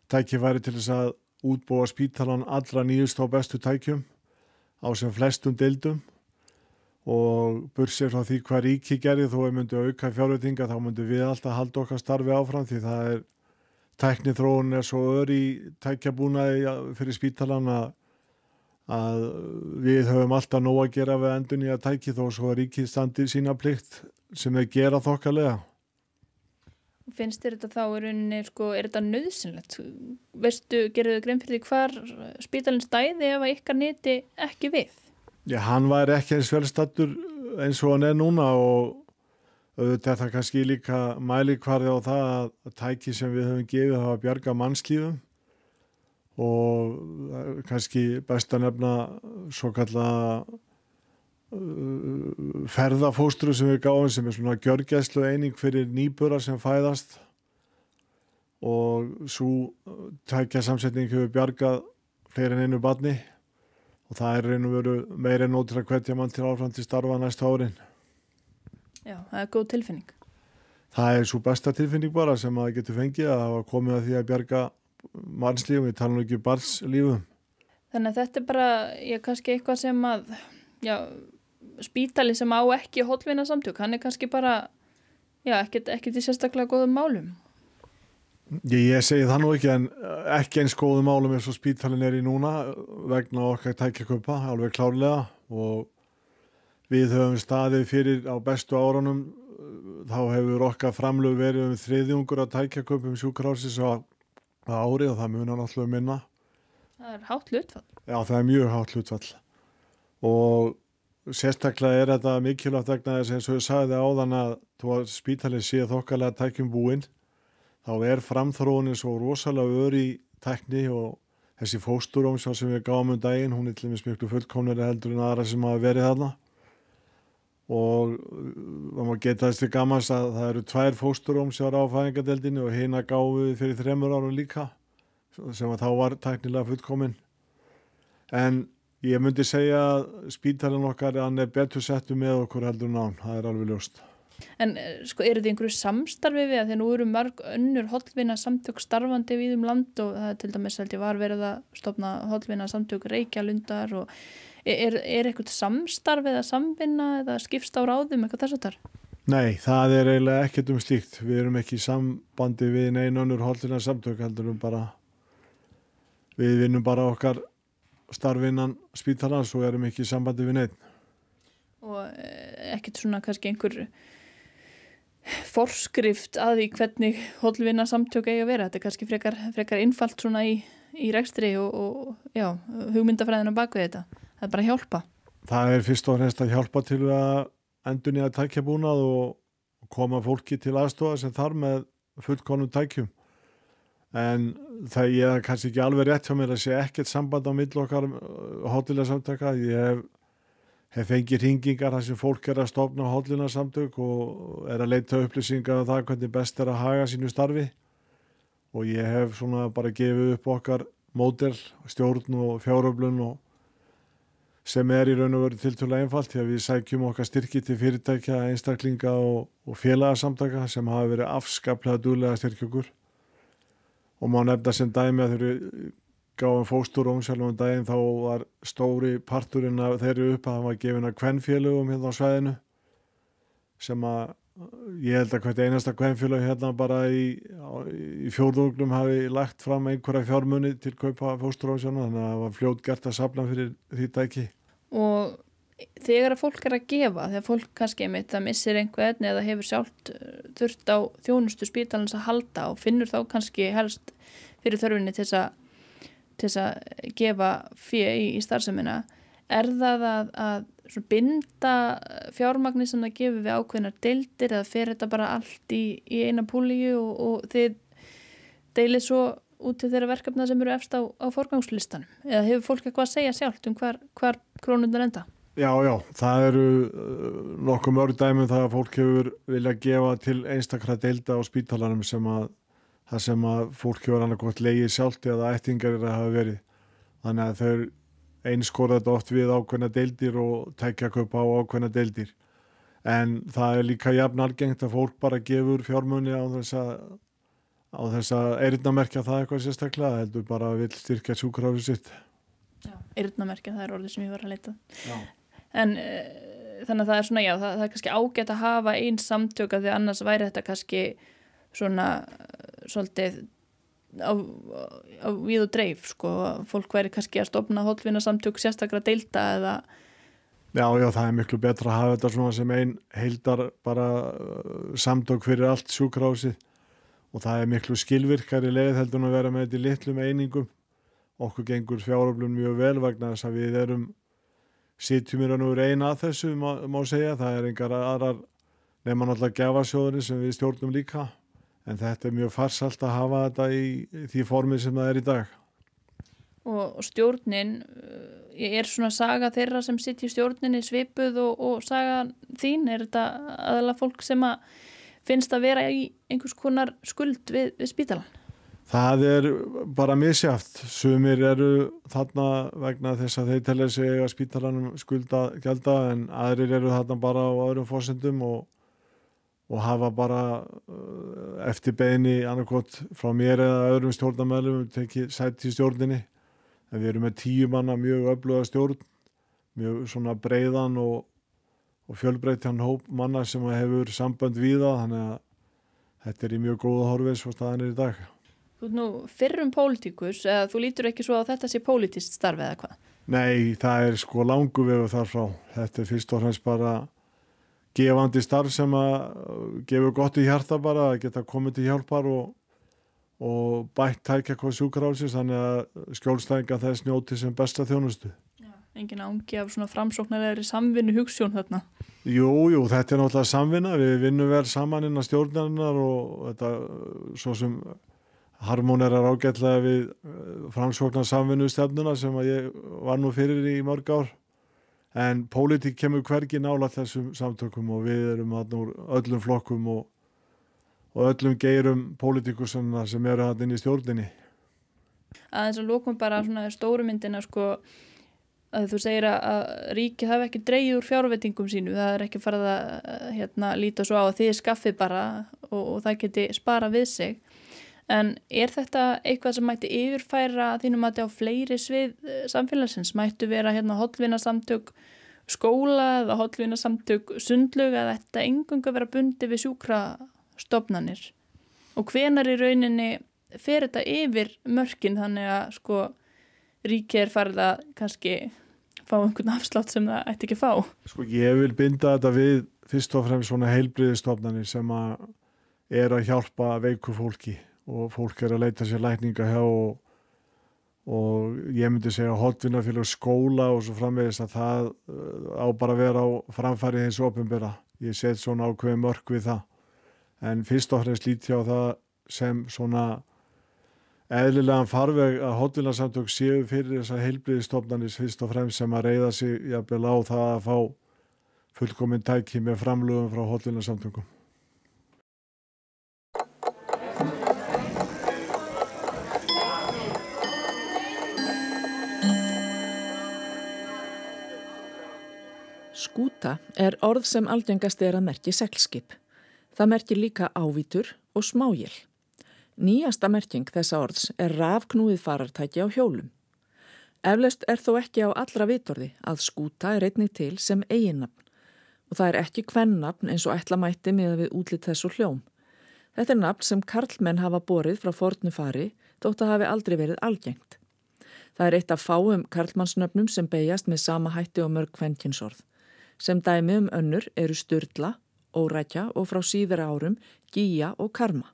tækifæri til þess að útbúa spítalan allra nýjust á bestu tækjum á sem flestum deildum og bursið frá því hvað ríki gerði þó að myndi auka fjárveitinga þá myndi við alltaf halda okkar starfi áfram því það er tækni þróun er svo ör í tækjabúnaði fyrir spítalan að, að við höfum alltaf nóg að gera við endun í að tæki þó svo að ríki standi sína plikt sem þeir gera þokkalega. Finnst þér þetta þá í rauninni, sko, er þetta nöðsynlegt? Veistu, gerðu þau grein fyrir því hvar spítalinn stæði ef að ykkar neti ekki við? Já, hann væri ekki eins velstattur eins og hann er núna og auðvitað er það kannski líka mæli hvarði á það að tæki sem við höfum gefið hafa bjarga mannslífum og kannski best að nefna svo kalla uh, ferðafóstru sem við gáum sem er svona gjörgæslu eining fyrir nýbura sem fæðast og svo tækja samsetning hefur bjargað fleiri en einu barni og það er reynum veru meira en ótrúlega hverja mann til áfram til starfa næsta árin. Já, það er góð tilfinning. Það er svo besta tilfinning bara sem að getur fengið að hafa komið að því að bjarga mannslífum, við talum ekki um barnslífum. Þannig að þetta er bara, já, kannski eitthvað sem að, já, spítali sem á ekki hólfina samtök, hann er kannski bara, já, ekkert, ekkert í sérstaklega góðum málum. Ég, ég segi það nú ekki en ekki eins góðum málum eins og spítalin er í núna vegna okkar tækjaköpa, alveg klárlega og Við höfum staðið fyrir á bestu áranum, þá hefur okkar framlög verið um þriðjungur að tækja köpum sjúkrásins á, á ári og það munar náttúrulega minna. Það er hátt hlutfall. Já, það er mjög hátt hlutfall og sérstaklega er þetta mikilvægt vegna þess eins og ég sagði áðan að þú að spítalið sé þokkalega tækjum búinn, þá er framþróunin svo rosalega öri tækni og þessi fósturóm sem við gáum um daginn, hún er til dæmis miklu fullkomnari heldur en aðra sem hafa verið þarna og það má geta þessi gammans að það eru tvær fósturóm sem var á fæðingadeldinu og heina gáði fyrir þremur árum líka sem að þá var tæknilega fullkominn en ég myndi segja að spítalinn okkar hann er betur settu með okkur heldur nán, það er alveg ljóst En sko eru þið einhverju samstarfi við að því nú eru mörg önnur holdvinna samtök starfandi við um land og það er til dæmis held ég var verið að stopna holdvinna samtök Reykjalundar og Er, er eitthvað samstarf eða samvinna eða skipst á ráðum eitthvað þess að þar? Nei, það er eiginlega ekkert um slíkt. Við erum ekki í sambandi við neina önnur holdina samtök heldur um bara við vinnum bara okkar starfinnan spítalans og erum ekki í sambandi við neinn. Og eh, ekkert svona kannski einhver forskrift að því hvernig holdvinna samtök eigi að vera. Þetta er kannski frekar, frekar innfalt svona í, í rekstri og, og já, hugmyndafræðina bak við þetta. Það er bara að hjálpa. Það er fyrst og fremst að hjálpa til að endur nýja tækjabúnað og koma fólki til aðstofa sem þar með fullkonum tækjum. En það er kannski ekki alveg rétt hjá mér að sé ekkert samband á mill okkar hóttilega uh, samtöka ég hef, hef fengið ringingar þar sem fólk er að stopna hóttilega samtök og er að leita upplýsingar af um það hvernig best er að haga sínu starfi. Og ég hef svona bara gefið upp okkar mótel, stjórn og fjáröflun og sem er í raun og veru tiltúrlega einfalt því að við sækjum okkar styrki til fyrirtækja, einstaklinga og, og félagsamtaka sem hafa verið afskaplega dúlega styrkjökur. Og má nefna sem dæmi að þeirri gáðum fóstur og umsjálfum daginn þá var stóri parturinn af þeirri upp að það var gefin að kvennfélögum hérna á sveðinu sem að ég held að hvert einasta kvennfélög hérna bara í, í fjórðuglum hafi lagt fram einhverja fjármunni til kaupa fóstur og umsjálfum þannig að það var fljótt gert að sapna fyrir því dæki og þegar að fólk er að gefa, þegar fólk kannski mitt að missir einhvern eða hefur sjálft uh, þurft á þjónustu spítalans að halda og finnur þá kannski helst fyrir þörfinni til þess að gefa fyrir í, í starfseminna er það að, að binda fjármagnir sem það gefur við ákveðnar deildir eða fer þetta bara allt í, í eina púlíu og, og þið deilir svo út til þeirra verkefna sem eru efst á, á forgangslistanum eða hefur fólk eitthvað að segja sjálft um hvar, hvar krónundar enda? Já, já, það eru uh, nokkuð mörg dæmum það að fólk hefur vilja gefa til einstakra deilda á spítalanum sem að það sem að fólk hefur annarkot leiðið sjálft eða ættingar er að hafa verið. Þannig að þau einskóra þetta oft við ákveðna deildir og tækja köp á ákveðna deildir. En það er líka jafn algengt að fólk bara gefur fjármunni á þess að á þess að eirinamerkja það eitthvað sérstaklega heldur bara að vil styrkja sjúkrafið sitt. Já, eirinamerkja það er orðið sem ég var að leita. Já en uh, þannig að það er svona já, það, það er kannski ágætt að hafa einn samtök að því annars væri þetta kannski svona svolítið á, á við og dreif sko, fólk væri kannski að stopna hólfina samtök sérstaklega deilda eða Já, já, það er miklu betra að hafa þetta svona sem einn heildar bara uh, samtök fyrir allt sjúkrásið og það er miklu skilvirkari leið heldur að vera með þetta í litlum einingum. Okkur gengur fjáröflun mjög vel vegna þess að við erum sitjum í raun og veru eina að þessu má, má segja, það er engar aðrar nefnum náttúrulega gefasjóðurinn sem við stjórnum líka en þetta er mjög farsalt að hafa þetta í, því formi sem það er í dag. Og stjórnin, eh, er svona saga þeirra sem sitt í stjórninni svipuð og, og saga þín, er þetta aðalega fólk sem að finnst að vera í einhvers konar skuld við, við spítalan? Það er bara misjáft. Sumir eru þarna vegna þess að þeir telja sig að spítalanum skulda gælda en aðrir eru þarna bara á öðrum fórsendum og, og hafa bara uh, eftir beini annarkot frá mér eða öðrum stjórnarmælum tekið sætt í stjórninni. En við erum með tíu manna mjög öfluga stjórn, mjög svona breiðan og, og fjölbreytjan hóp manna sem hefur sambönd við það þannig að þetta er í mjög góða horfis og staðan er í dag. Þú er nú fyrrum pólitíkus eða þú lítur ekki svo að þetta sé pólitist starfi eða hvað? Nei, það er sko langu vegu þar frá. Þetta er fyrst og fremst bara gefandi starf sem að gefur gott í hjarta bara, að geta komið til hjálpar og, og bætt tækja hvað sjúkrálsins, þannig að skjólstæðinga þess njóti sem besta þjónustu. Já, engin ángi af svona framsóknarlegri samvinnu hugssjón þarna. Jú, jú, þetta er náttúrulega samvinna, við vinnum vel saman innan stjórnarinnar og þetta svo sem harmonerar ágætlega við eh, framsvokna samvinnustefnuna sem ég var nú fyrir í mörg ár en pólitík kemur hvergi nála þessum samtökum og við erum úr öllum flokkum og, og öllum geirum pólitíkusana sem eru hann inn í stjórninni. Aðeins að lókum bara svona stóru myndina sko að þú segir að ríkið hafi ekki dreyið úr fjárvettingum sínu, það er ekki farið að hérna, líta svo á að þið skaffi bara og, og það geti spara við sig En er þetta eitthvað sem mætti yfirfæra þínum að þetta á fleiri svið eh, samfélagsins? Mættu vera hérna holdvinarsamtök skóla eða holdvinarsamtök sundlug eða þetta engunga vera bundi við sjúkrastofnanir? Og hvenar í rauninni fer þetta yfir mörkin þannig að sko ríkið er farið að kannski fá einhvern afslátt sem það ætti ekki að fá? Sko ég vil binda þetta við fyrst og fremst svona heilbriðistofnanir sem að er að hjálpa veiku fólki og fólk er að leita sér lækninga hjá og, og ég myndi segja hotvinnafélag skóla og svo framvegist að það uh, á bara að vera á framfæri hins ofinbera. Ég set svona ákveði mörg við það. En fyrst og fremst lítið á það sem svona eðlilegan farveg að hotvinnarsamtök séu fyrir þess að heilbriðistofnanis fyrst og fremst sem að reyða sig jafnvel á það að fá fullkominn tæki með framlögum frá hotvinnarsamtökum. Skúta er orð sem algengast er að merki seglskip. Það merkir líka ávítur og smájél. Nýjasta merking þessa orðs er rafknúið farartæki á hjólum. Eflaust er þó ekki á allra vitorði að skúta er einnig til sem eiginnafn og það er ekki hvennafn eins og ætla mætti með við útlitt þessu hljóm. Þetta er nafn sem karlmenn hafa borið frá fornu fari þótt að hafi aldrei verið algengt. Það er eitt af fáum karlmannsnöfnum sem beigjast með sama hætti og mörg kvennkynsorð. Sem dæmi um önnur eru Sturla, Órækja og frá síðara árum Gíja og Karma.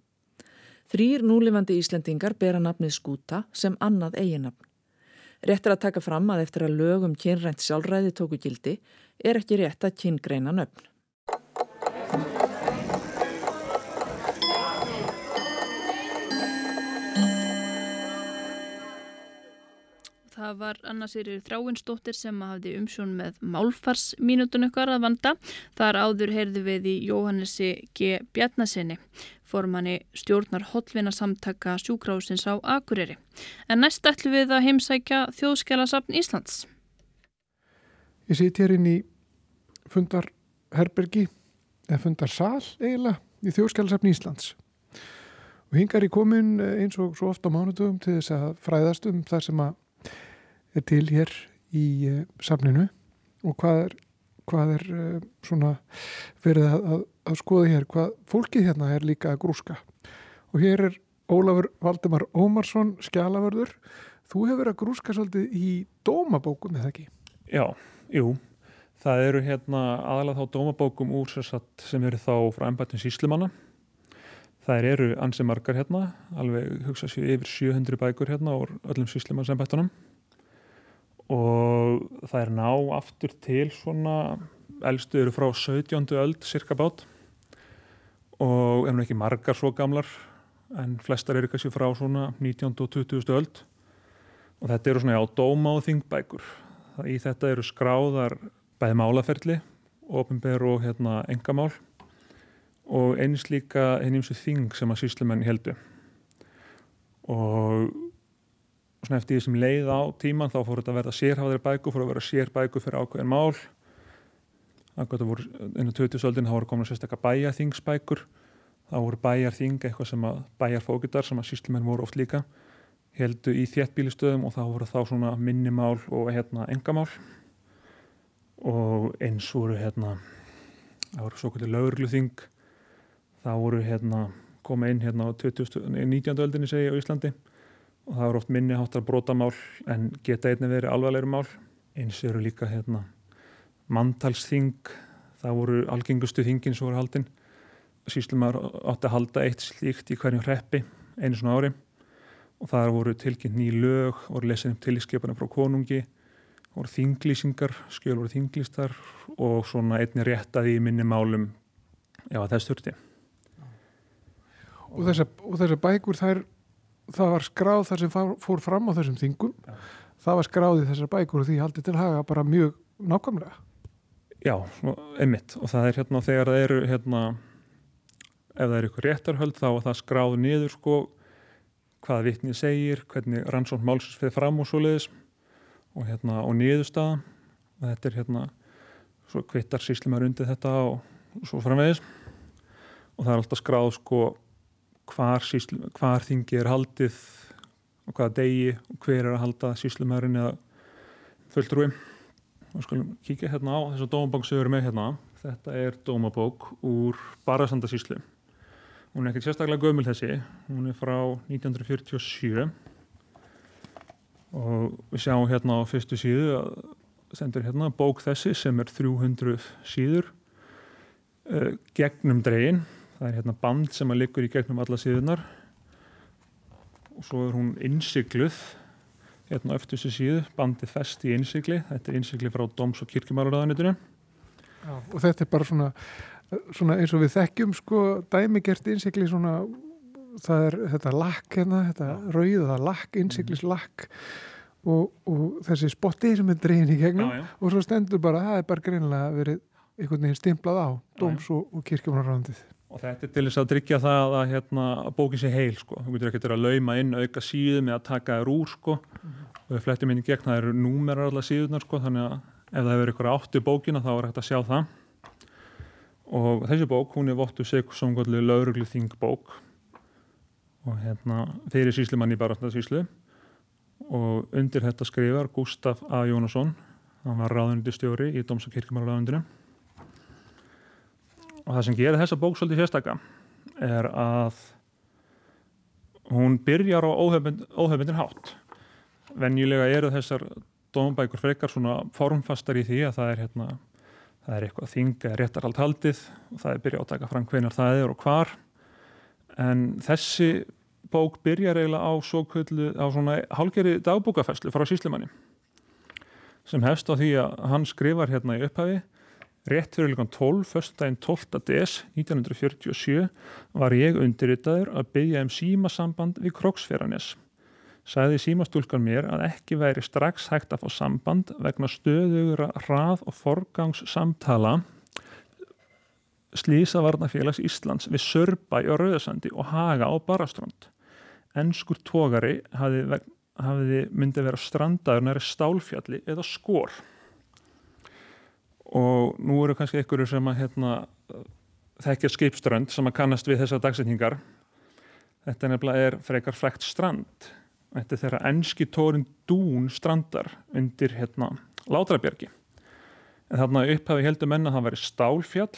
Þrýr núlifandi Íslendingar bera nafnið Skúta sem annað eiginafn. Rétt er að taka fram að eftir að lögum kynrænt sjálfræði tóku gildi er ekki rétt að kyngreina nöfn. Það var annars yfir þráinsdóttir sem hafði umsjón með málfarsmínutun ykkar að vanda. Þar áður heyrðu við í Jóhannesi G. Bjarnasinni, formanni stjórnar hotlvina samtaka sjúkrásins á Akureyri. En næst ætlum við að heimsækja þjóðskjálasafn Íslands. Ég sýt hér inn í fundarherbergi, eða fundarsal eiginlega, í þjóðskjálasafn Íslands. Og hingar í komin eins og svo ofta mánudögum til þess að fræðast um það sem að er til hér í uh, safninu og hvað er, hvað er uh, svona verið að, að, að skoða hér, hvað fólkið hérna er líka að grúska. Og hér er Ólafur Valdemar Ómarsson, skjálavörður. Þú hefur að grúska svolítið í dómabókum, eða ekki? Já, jú. Það eru hérna aðalega þá dómabókum úr sem eru þá frá ennbættin síslimanna. Það eru ansi margar hérna, alveg hugsa sér yfir 700 bækur hérna úr öllum síslimannsennbættunum og það er ná aftur til svona eldstu eru frá 17. öld cirka bát og nú ekki margar svo gamlar en flestar eru kannski frá svona 19. og 20. öld og þetta eru svona á dóma og þingbækur í þetta eru skráðar bæði málaferli ofinber og hérna engamál og eins líka einnig þing sem að síslumenn heldu og svona eftir því sem leið á tíman þá fór þetta að verða sérháðir bæku fór að vera sérbæku fyrir ákveðin mál. Það voru inn á 2000-öldin þá voru komin að sérstakka bæjarþingsbækur. Þá voru bæjarþing eitthvað sem að bæjarfókitar sem að síslumenn voru oft líka heldu í þéttbílistöðum og þá voru þá svona minnimál og hérna engamál og eins voru hérna það voru svo kvöldi laurluþing þá voru hérna koma inn hérna á 20, 19. öldinni segi á Íslandi og það eru oft minniháttar brotamál en geta einnig verið alvarlegur mál. Eins eru líka hérna manntalsþing það voru algengustu þingin sem voru haldinn síslumar átti að halda eitt slíkt í hverjum hreppi einu svona ári. Og það voru tilkynnt ný lög voru lesin upp tilískipanir frá konungi voru þinglýsingar, skjöl voru þinglýstar og svona einni réttaði í minni málum ef að þess þurfti. Og þessar bækur þær það var skráð þar sem fór fram á þessum þingum. Já. það var skráð í þessar bækur og því haldið til haga bara mjög nákvæmlega. Já, einmitt. Og það er hérna þegar það eru hérna ef það er ykkur réttarhöld þá er það skráð niður sko hvað vittnið segir, hvernig rannsókn málsins fyrir fram og svo leiðis og hérna og niðurstaða. Og þetta er hérna svo kvittar síslumar undir þetta og svo framvegis. Og það er alltaf skráð sko hvar, síslu, hvar þingi er haldið og hvaða degi og hver er að halda síslumærin eða fulltrúi. Og skulum kíkja hérna á þess að dómabók sem við erum með hérna. Þetta er dómabók úr Barasandasíslu hún er ekkert sérstaklega gömul þessi. Hún er frá 1947 og við sjáum hérna á fyrstu síðu að sendur hérna bók þessi sem er 300 síður uh, gegnum dregin það er hérna band sem að liggur í gegnum alla síðunar og svo er hún innsikluð hérna öftu þessu síðu, bandið fest í innsikli þetta er innsikli frá Dóms- og kirkjumálaröðanitinu og þetta er bara svona, svona eins og við þekkjum sko dæmigert innsikli svona það er þetta lakk hérna, þetta rauð það lakk, innsiklis lakk og, og þessi spotti sem er dreyin í gegnum já, já. og svo stendur bara, það er bara greinlega verið einhvern veginn stimplað á Dóms- og, og kirkjumálaröðandið og þetta er til þess að tryggja það að hérna, bókin sé heil sko. þú getur ekki að lauma inn auka síðum eða taka þér úr sko. mm -hmm. og við flettum inn í gegn það eru númerar allar síðunar sko. þannig að ef það hefur ykkur áttu bókina þá er hægt að sjá það og þessi bók hún er vottu sig som góðlega lauruglu þingbók og hérna er síslimann í Baráttasíslu og undir þetta skrifar Gustaf A. Jónasson hann var ráðundi stjóri í Dóms- og það sem gerir þessa bók svolítið sérstakka er að hún byrjar á óhefmyndir hátt. Venjulega eru þessar dómbækur frekar svona formfastar í því að það er hérna það er eitthvað þing eða réttarhald haldið og það er byrjað að taka fram hvenar það er og hvar. En þessi bók byrjar eiginlega á svo kvöldu á svona hálgeri dagbúkafæslu frá síslimanni sem hefst á því að hann skrifar hérna í upphafi Rétt fyrir líka 12, förstdægin 12. des 1947 var ég undirritaður að byggja um símasamband við Kroksfjaranes. sagði símastúlkan mér að ekki væri strax hægt að fá samband vegna stöðugra hrað og forgangssamtala Slísavarnafélags Íslands við Sörbæ og Rauðsandi og Haga á Baraströnd. Enskur tógari hafiði hafi myndi vera strandaður næri stálfjalli eða skór. Og nú eru kannski einhverju sem að hérna, þekkja skipströnd sem að kannast við þessar dagsetningar. Þetta nefnilega er frekar frækt strand. Þetta er þeirra enski tórin dún strandar undir hérna, Látrabjörgi. En þarna upphafi heldur menna að það væri stálfjall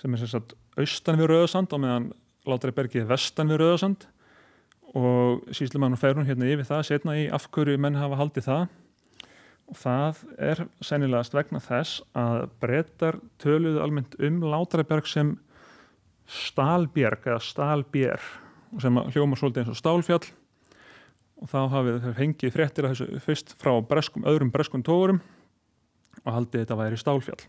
sem er sagt, austan við Rauðsand og meðan Látrabjörgi er vestan við Rauðsand og síslumann og ferun hérna yfir það setna í afhverju menn hafa haldið það það er sennilegast vegna þess að breytar töluðu almennt um Látrabjörg sem Stalbjörg eða Stalbjör sem hljóma svolítið eins og Stálfjall. Og þá hafið þau fengið fréttir að þessu fyrst frá breskum, öðrum breskum tógurum og haldið þetta væri Stálfjall.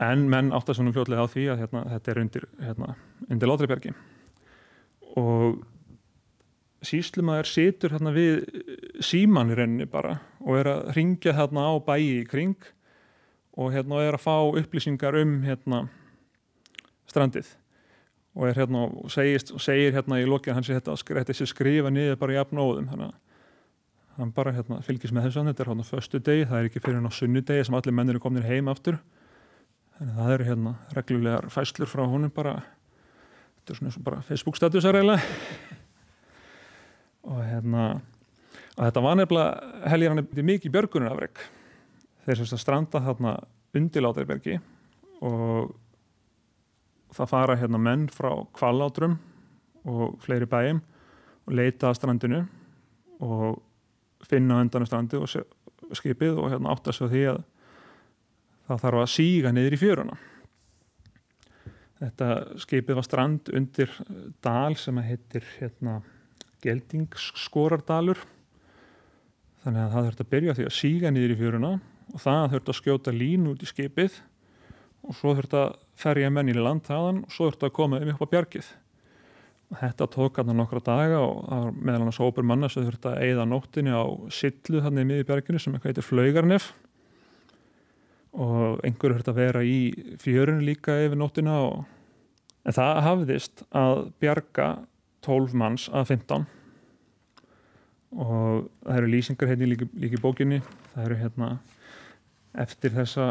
En menn átt að svona fljóðlega á því að hérna, þetta er undir, hérna, undir Látrabjörgi og síslumæður situr hérna við síman í rauninni bara og er að ringja hérna á bæi í kring og hérna er að fá upplýsingar um hérna strandið. Og er hérna og segist, segir hérna í lokið hans er þetta að skrifa niður bara í apnóðum þannig að hann bara hérna fylgis með þessu þetta er hérna föstu degi, það er ekki fyrir hérna sunnudegi sem allir mennir er komin heim aftur. Þannig að það eru hérna reglulegar fæslur frá honum bara. Þetta er svona bara Facebook statusar eiginlega. Og hérna og þetta var nefnilega helgir hann mikið björgunarafreg þeir sem stranda þarna undir Látarbergi og það fara hérna menn frá Kvallátrum og fleiri bæjum og leita að strandinu og finna undan strandi og skipið og hérna átta svo því að það þarf að síga niður í fjöruna. Þetta skipið var strand undir dal sem heitir hérna, Geldingsskorardalur þannig að það þurfti að byrja því að síga niður í fjöruna og það þurfti að skjóta lín út í skipið og svo þurfti að ferja menn í land þaðan og svo þurfti að koma um upp á bjargið. Þetta tók hann nokkra daga og meðal annars hópur manna sem þurfti að eigða nóttinni á sillu þannig í miðbjarginu sem heitir Flaugarnef og einhverju höfði að vera í fjörun líka yfir nóttina og... en það hafðist að bjarga 12 manns að 15 og það eru lýsingar hérna líka, líka í bókinni. Það eru hérna eftir þessa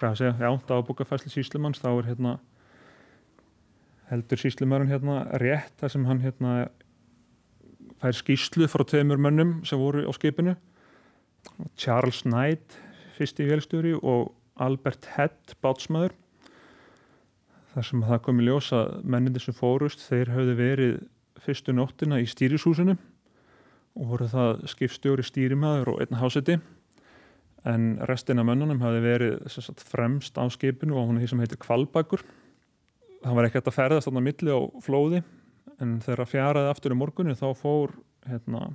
hvað að segja, já, dagbúkafæsli síslumanns þá er hérna heldur síslumörun hérna rétt þar sem hann hérna fær skýslu frá tveimur mönnum sem voru á skipinu. Charles Knight fyrsti vélstjóri og Albert Head bátsmaður. Þar sem það kom í ljós að mennindir sem fórust þeir hafði verið fyrstu nóttina í stýrishúsinu og voru það skipstjóri stýrimæður og einn háseti. En restin af mönnunum hafði verið sagt, fremst á skipinu og hún er því sem heitir Kvalbakur það var ekkert að ferðast á milli á flóði en þegar fjaraði aftur í morgunni þá fór hérna,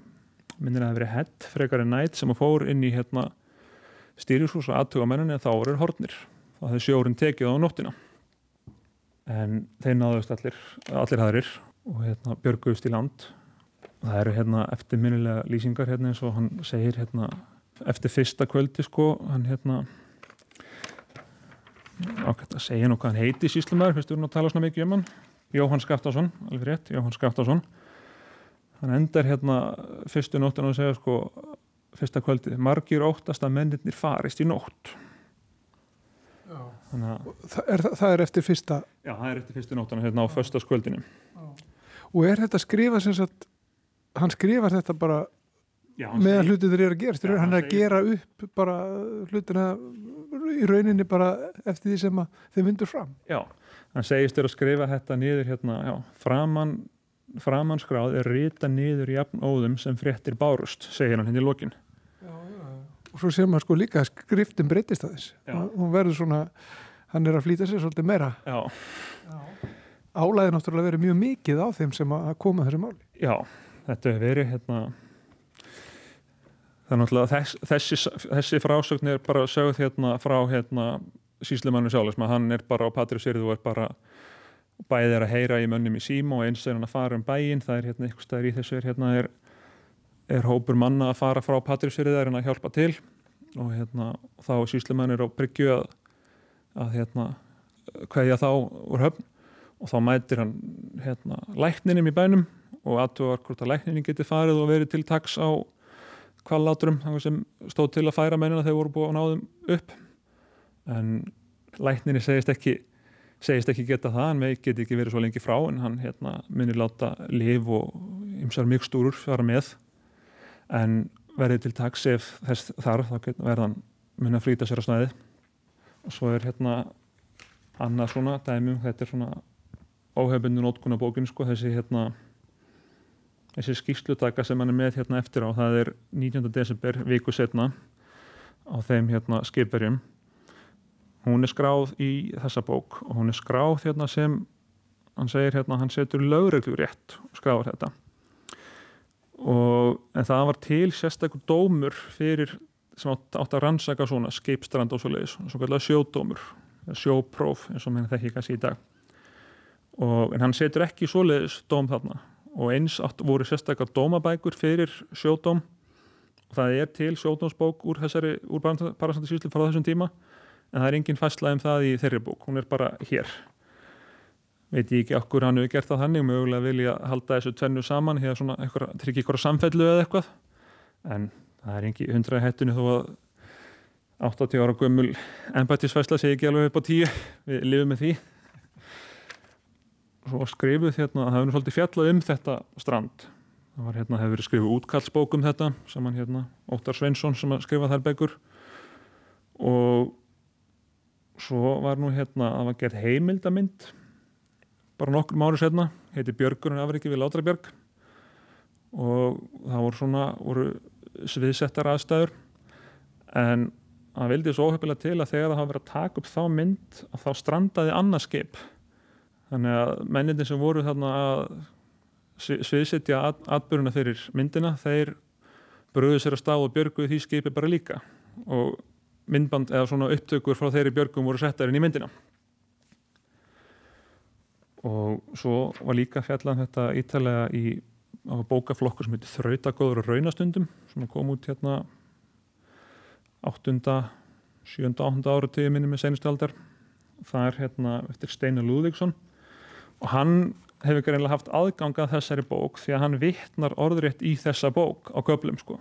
minnir að það hefði verið Head frekar en Knight sem fór inn í hérna stýrishús og aðtuga menninni þá eru hornir þá hefði sjórin tekið á nóttina. En þeir náðust allir allir hæðrir og hérna björguðust í land það eru hérna eftirminnilega lýsingar hérna eins og hann segir hérna eftir fyrsta kvöldi sko hann hérna ákveðt að segja nú hvað hann heiti síslumæður, fyrstu hún að tala svona mikið um hann. Jóhann Skaftásson, alveg rétt, Jóhann Skaftásson hann endar hérna fyrstu nóttin og segja sko fyrsta kvöldið, margir óttast að mennir farist í nótt. Það er, það er eftir fyrsta já, það er eftir fyrstu nóttana hérna á förstaskvöldinu og er þetta skrifa sem sagt hann skrifar þetta bara já, meðan hlutir þeir eru að gerast. Já, hann er að gera upp bara hlutina í rauninni bara eftir því sem þeir vindur fram. Já, hann segist þér að skrifa þetta niður hérna, já, framann framanskráð er rita niður jafn óðum sem fréttir bárust segir hann henni hérna í lokin. Og svo séum maður sko líka að skriftin breytist að þess. Hún verður svona, hann er að flýta sér svolítið meira. Álæði náttúrulega verið mjög mikið á þeim sem að koma þessu máli. Já, þetta hefur verið hérna það er náttúrulega þess, þessi, þessi frásögn er bara sögð hérna frá hérna síslimannu sjálf hann er bara á Patrik Sýrið og er bara bæðið er að heyra í mönnum í síma og eins er hann að fara um bæin það er hérna eitthvað stæðir í þessu er hérna er, er hópur manna að fara frá Patrísfyrðið er hann að hjálpa til. Og hérna þá síslemennir á Bryggju að, að hérna hverja þá úr höfn. Og þá mætir hann hérna lækninum í bænum og aðtúar hvort að lækninni geti farið og verið til taks á kvalláturum sem stóð til að færa mennina þegar voru búið að náðum upp. En lækninni segist ekki segist ekki geta það, hann veit geti ekki verið svo lengi frá en hann hérna, myndir láta liv og ymsar mygstúrur fara með. En verið til taks ef þess þar þá verðan mun að flýta sér á snæði og svo er hérna annað svona dæmum, þetta er svona óhefbundu nótkunna bókin sko, þessi hérna þessi skýrslutaka sem hann er með hérna eftir á það er 19. desember viku setna á þeim hérna skipverjum. Hún er skráð í þessa bók og hún er skráð hérna sem hann segir hérna hann setur lögreglu rétt og skráður þetta. Og en það var til sérstaklega dómur fyrir sem átt, átt að rannsaka svona skipstrand og svo leiðis, svo kallar sjódómur sjópróf eins og mér þekki kannski í dag. Og, en hann setur ekki svoleiðis dóm þarna og eins átt voru sérstaklega dómabækur fyrir sjódóm. Og það er til sjódómsbók úr úr parasandarsýslu frá þessum tíma en það er enginn fæslað um það í þeirri bók, hún er bara hér. Veit ég ekki okkur hann hefur gert það þannig, mögulega vilja halda þessu tvennu saman, hér svona tryggja ykkur samfellu eða eitthvað. En það er ekki hundra í hættunni þó að 80 ára gömul ennbættisfæsla segi ekki alveg upp á tíu. Við lifum með því skrifuð hérna, það hefur svolítið fjallað um þetta strand. Það var hérna, hefur verið skrifuð útkallsbók um þetta saman hérna, Óttar Sveinsson sem skrifað þær begur og svo var nú hérna það var gert heimildamind bara nokkur máru setna heiti Björgurinn Afriki við Látrabjörg og það voru svona voru sviðsettar aðstæður en það vildi svo óhefilega til að þegar það hafa verið að taka upp þá mynd að þá strandaði annarskip þannig að mennindir sem voru þarna að sviðsetja at, atbyrjuna fyrir myndina þeir bröðu sér að stá og björguði því skipi bara líka og myndband eða svona upptökur frá þeirri björgum voru settarinn í myndina og svo var líka fjallan þetta ítalega í bókaflokkur sem heitir Þrautagóður og Raunastundum sem kom út hérna 8. 7. 8. ára tíu minni með senustu aldar það er hérna eftir Steinar Lúðvíksson og hann hefur ekki reynilega haft aðganga þessari bók því að hann vittnar orðrétt í þessa bók á köplum sko.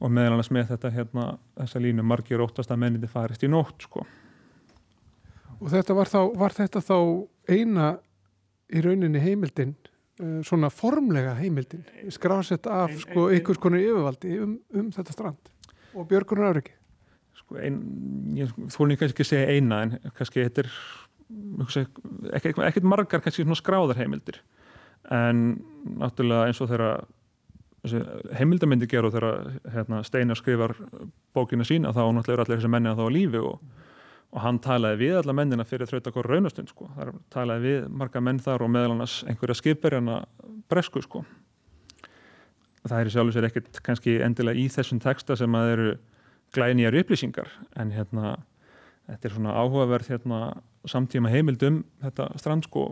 Og meðal annars með þetta hérna þessa línu margir óttast að menniti farist í nótt sko. Og þetta var, þá, var þetta þá eina í rauninni heimildin uh, svona formlega heimildin skrásett af ein, sko ein, einhvers konar yfirvaldi um, um þetta strand og Björgunar Áriki Sko ein, ég þólum kannski ekki að segja eina en kannski þetta er ekkert margar kannski svona skráðar heimildir en náttúrulega eins og þeirra heimildamindi gerur þegar hérna, Steinar skrifar bókina sína þá náttúrulega eru allir þessi menni að þá á lífi og, og hann talaði við alla mennina fyrir þrautakor raunastund sko. það talaði við marga menn þar og meðal annars einhverja skipverjana bresku sko. það er í sjálf og sér ekkert kannski endilega í þessum texta sem að eru glænýjar upplýsingar en hérna þetta er svona áhugaverð hérna, samtíma heimildum þetta strand sko.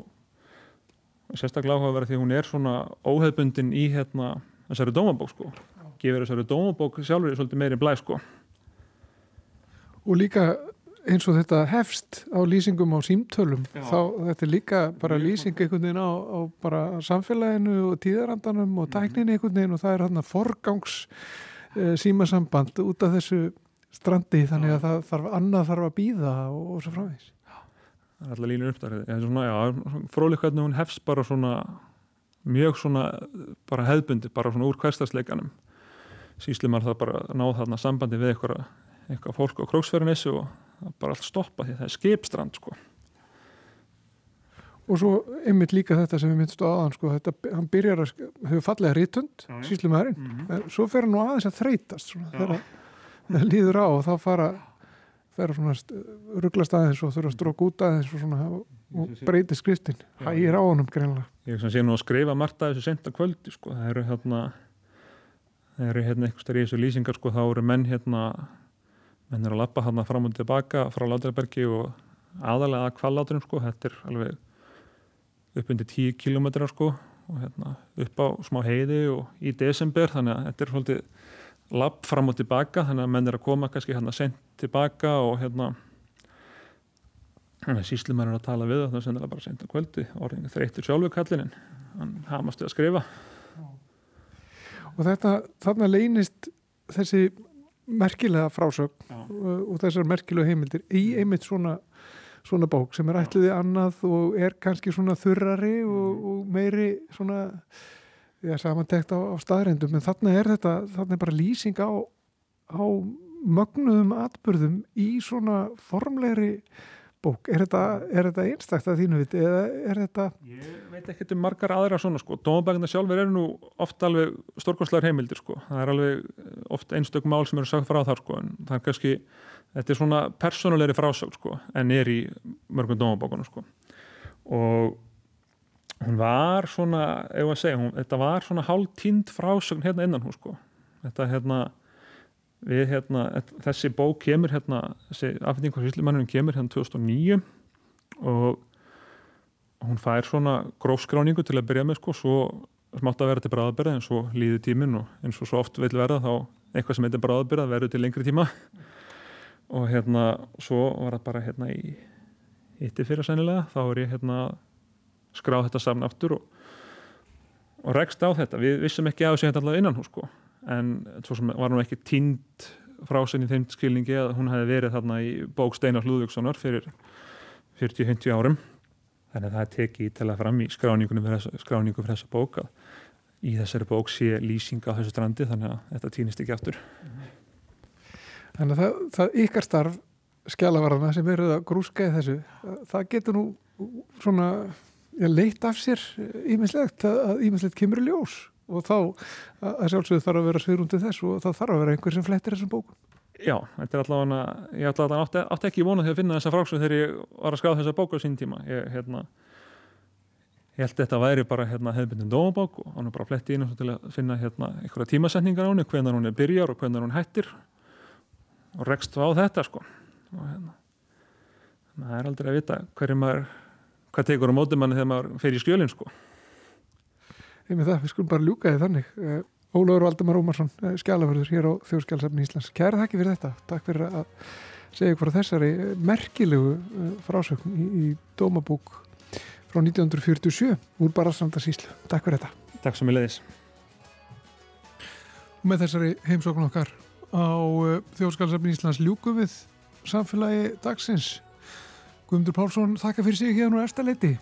Sérstaklega áhugaverð því hún er svona óheðbundin í hérna þessari dómabók sko. Gefur þessari dómabók sjálfur svolítið meiri blæ sko. Og líka eins og þetta hefst á lýsingum á símtölum Já. þá þetta er líka bara lýsing einhvern veginn á, á bara samfélaginu og tíðarandanum og tæknin einhvern veginn og það er hérna forgangs e, símasamband út af þessu strandi þannig að það þarf annað þarf að býða og, og svo frávegs Það er alltaf línur uppdæri fróðleik hvernig hún hefst bara svona mjög svona bara hefðbundi, bara svona úr hverstagsleikanum síslumar það bara náð þarna sambandi við eitthvað, eitthvað fólk á króksferðinissu og bara allt stoppa því það er skipstrand sko. Og svo einmitt líka þetta sem við myndstu aðan sko, þetta, hann byrjar að hefur fallega rítund, síslumæðurinn mm -hmm. svo fer hann nú aðeins að þreytast svona, þegar líður á og þá fara fer svona rugglast aðeins og þurfa að stróka út aðeins og svona og breyti skriftin hægir á honum greinlega ég sé nú að skrifa margt að þessu senda kvöldi sko. það eru hérna það eru hérna eitthvað stærri í þessu lýsingar sko. þá eru menn hérna menn eru að lappa hérna fram og tilbaka frá Láðarbergi og aðalega að kvalláturum sko. þetta er alveg upp undir 10 km sko og hérna upp á smá heiði og í desember þannig að þetta er svolítið lapp fram og tilbaka þannig að menn er að koma kannski hérna sent tilbaka og hérna þannig að síslumar er að tala við það er bara sent á kvöldi orðinni þreytur sjálfu kallinin hann hamast við að skrifa. Og þetta, þarna leynist þessi merkilega frásögn Já. og, og þessar merkilega heimildir í einmitt svona, svona bók sem er ætluði annað og er kannski svona þurrari og, og meiri svona já, samantekt á, á staðrendum en þarna er þetta, þarna er bara lýsing á, á mögnuðum atbyrðum í svona formlegri bók. Er þetta, er þetta einstakt að þínu viti eða er þetta Ég veit ekki um margar aðra svona sko. Dómabækina sjálfur eru nú oft alveg stórkostlegar heimildir sko. Það er alveg eh, oft einstök mál sem eru sagt frá þar sko en það er kannski þetta er svona persónulegri frásögn sko en er í mörgum dómabókunum sko. Og hún var svona, ef að segja hún, þetta var svona hálf tínd frásögn hérna innan hún sko. Þetta hérna við hérna, þessi bók kemur hérna, þessi afhending á Sýslimannunum kemur hérna 2009 og hún fær svona grófskráningu til að byrja með sko, svo smátt að vera til bráðabyrða en svo líði tíminn og eins og svo oft vil verða þá eitthvað sem heitir bráðabyrða verður til lengri tíma. Og hérna svo var það bara hérna í hitti fyrir sennilega, þá er ég hérna skráð þetta saman aftur og, og rekst á þetta. Við vissum ekki að þessu hérna allavega innan hún sko. En svo sem var hún ekki tínd frásinn í þeim skilningi að hún hefði verið þarna í bók Steinar Hlúðvíkssonar fyrir 40-50 árum. Þannig að það tekið til að fram í skráningu fyrir þessa, skráningu fyrir þessa bók að í þessari bók sé lýsing á þessu strandi þannig að þetta týnist ekki aftur. Þannig að það, það ykkar starf skjálavarðana sem eruð að grúska í þessu, það getur nú svona leitt af sér ímislegt að ímislegt kemur í ljós og þá að sjálfsögðu þarf að vera sviðrúndið þess og það þarf að vera einhver sem flettir þessum bókum. Já, þetta er allavega, ég allavega átti, átti ekki vona því að finna þessa fráksum þegar ég var að skráða þessa bóku á sín tíma. Ég, hérna, ég held þetta væri bara hérna, hefðbundin dómabók og hann er bara fletti inn til að finna hérna, einhverja tímasetningar á henni, hvenar hún er byrjar og hvenar hún hættir og rekst á þetta sko. Og hérna, það er aldrei að vita hverju maður, hvað tekur á mótum manni þegar maður fer í skjölinn sko. Með það, við skulum bara ljúka því þannig. Ólaugur Valdemar Ómarsson, skjálaförður hér á Þjóðskjálfsafni Íslands. Kæra þakki fyrir þetta. Takk fyrir að segja ykkur á þessari merkilegu frásögn í, í dómabúk frá 1947 úr Barðsranda síslu. Takk fyrir þetta. Takk sem ég leiðis. Og með þessari heimsókn okkar á Þjóðskjálfsafni Íslands ljúku við samfélagi dagsins. Guðmundur Pálsson, þakka fyrir sig hérna úr eftirleiti.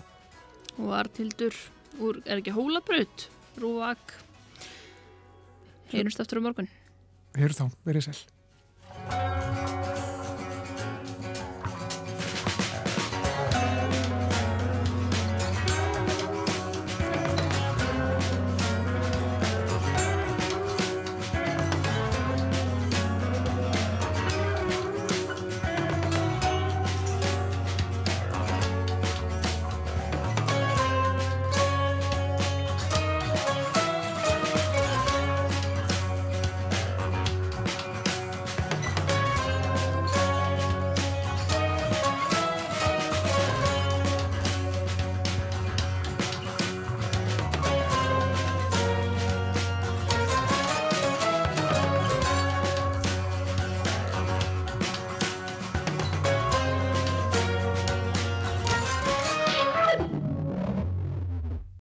Og Artildur úr, er ekki hólabraut, Rúvak. Heyrumst aftur á um morgun. Heyrumst þá, verið sæl.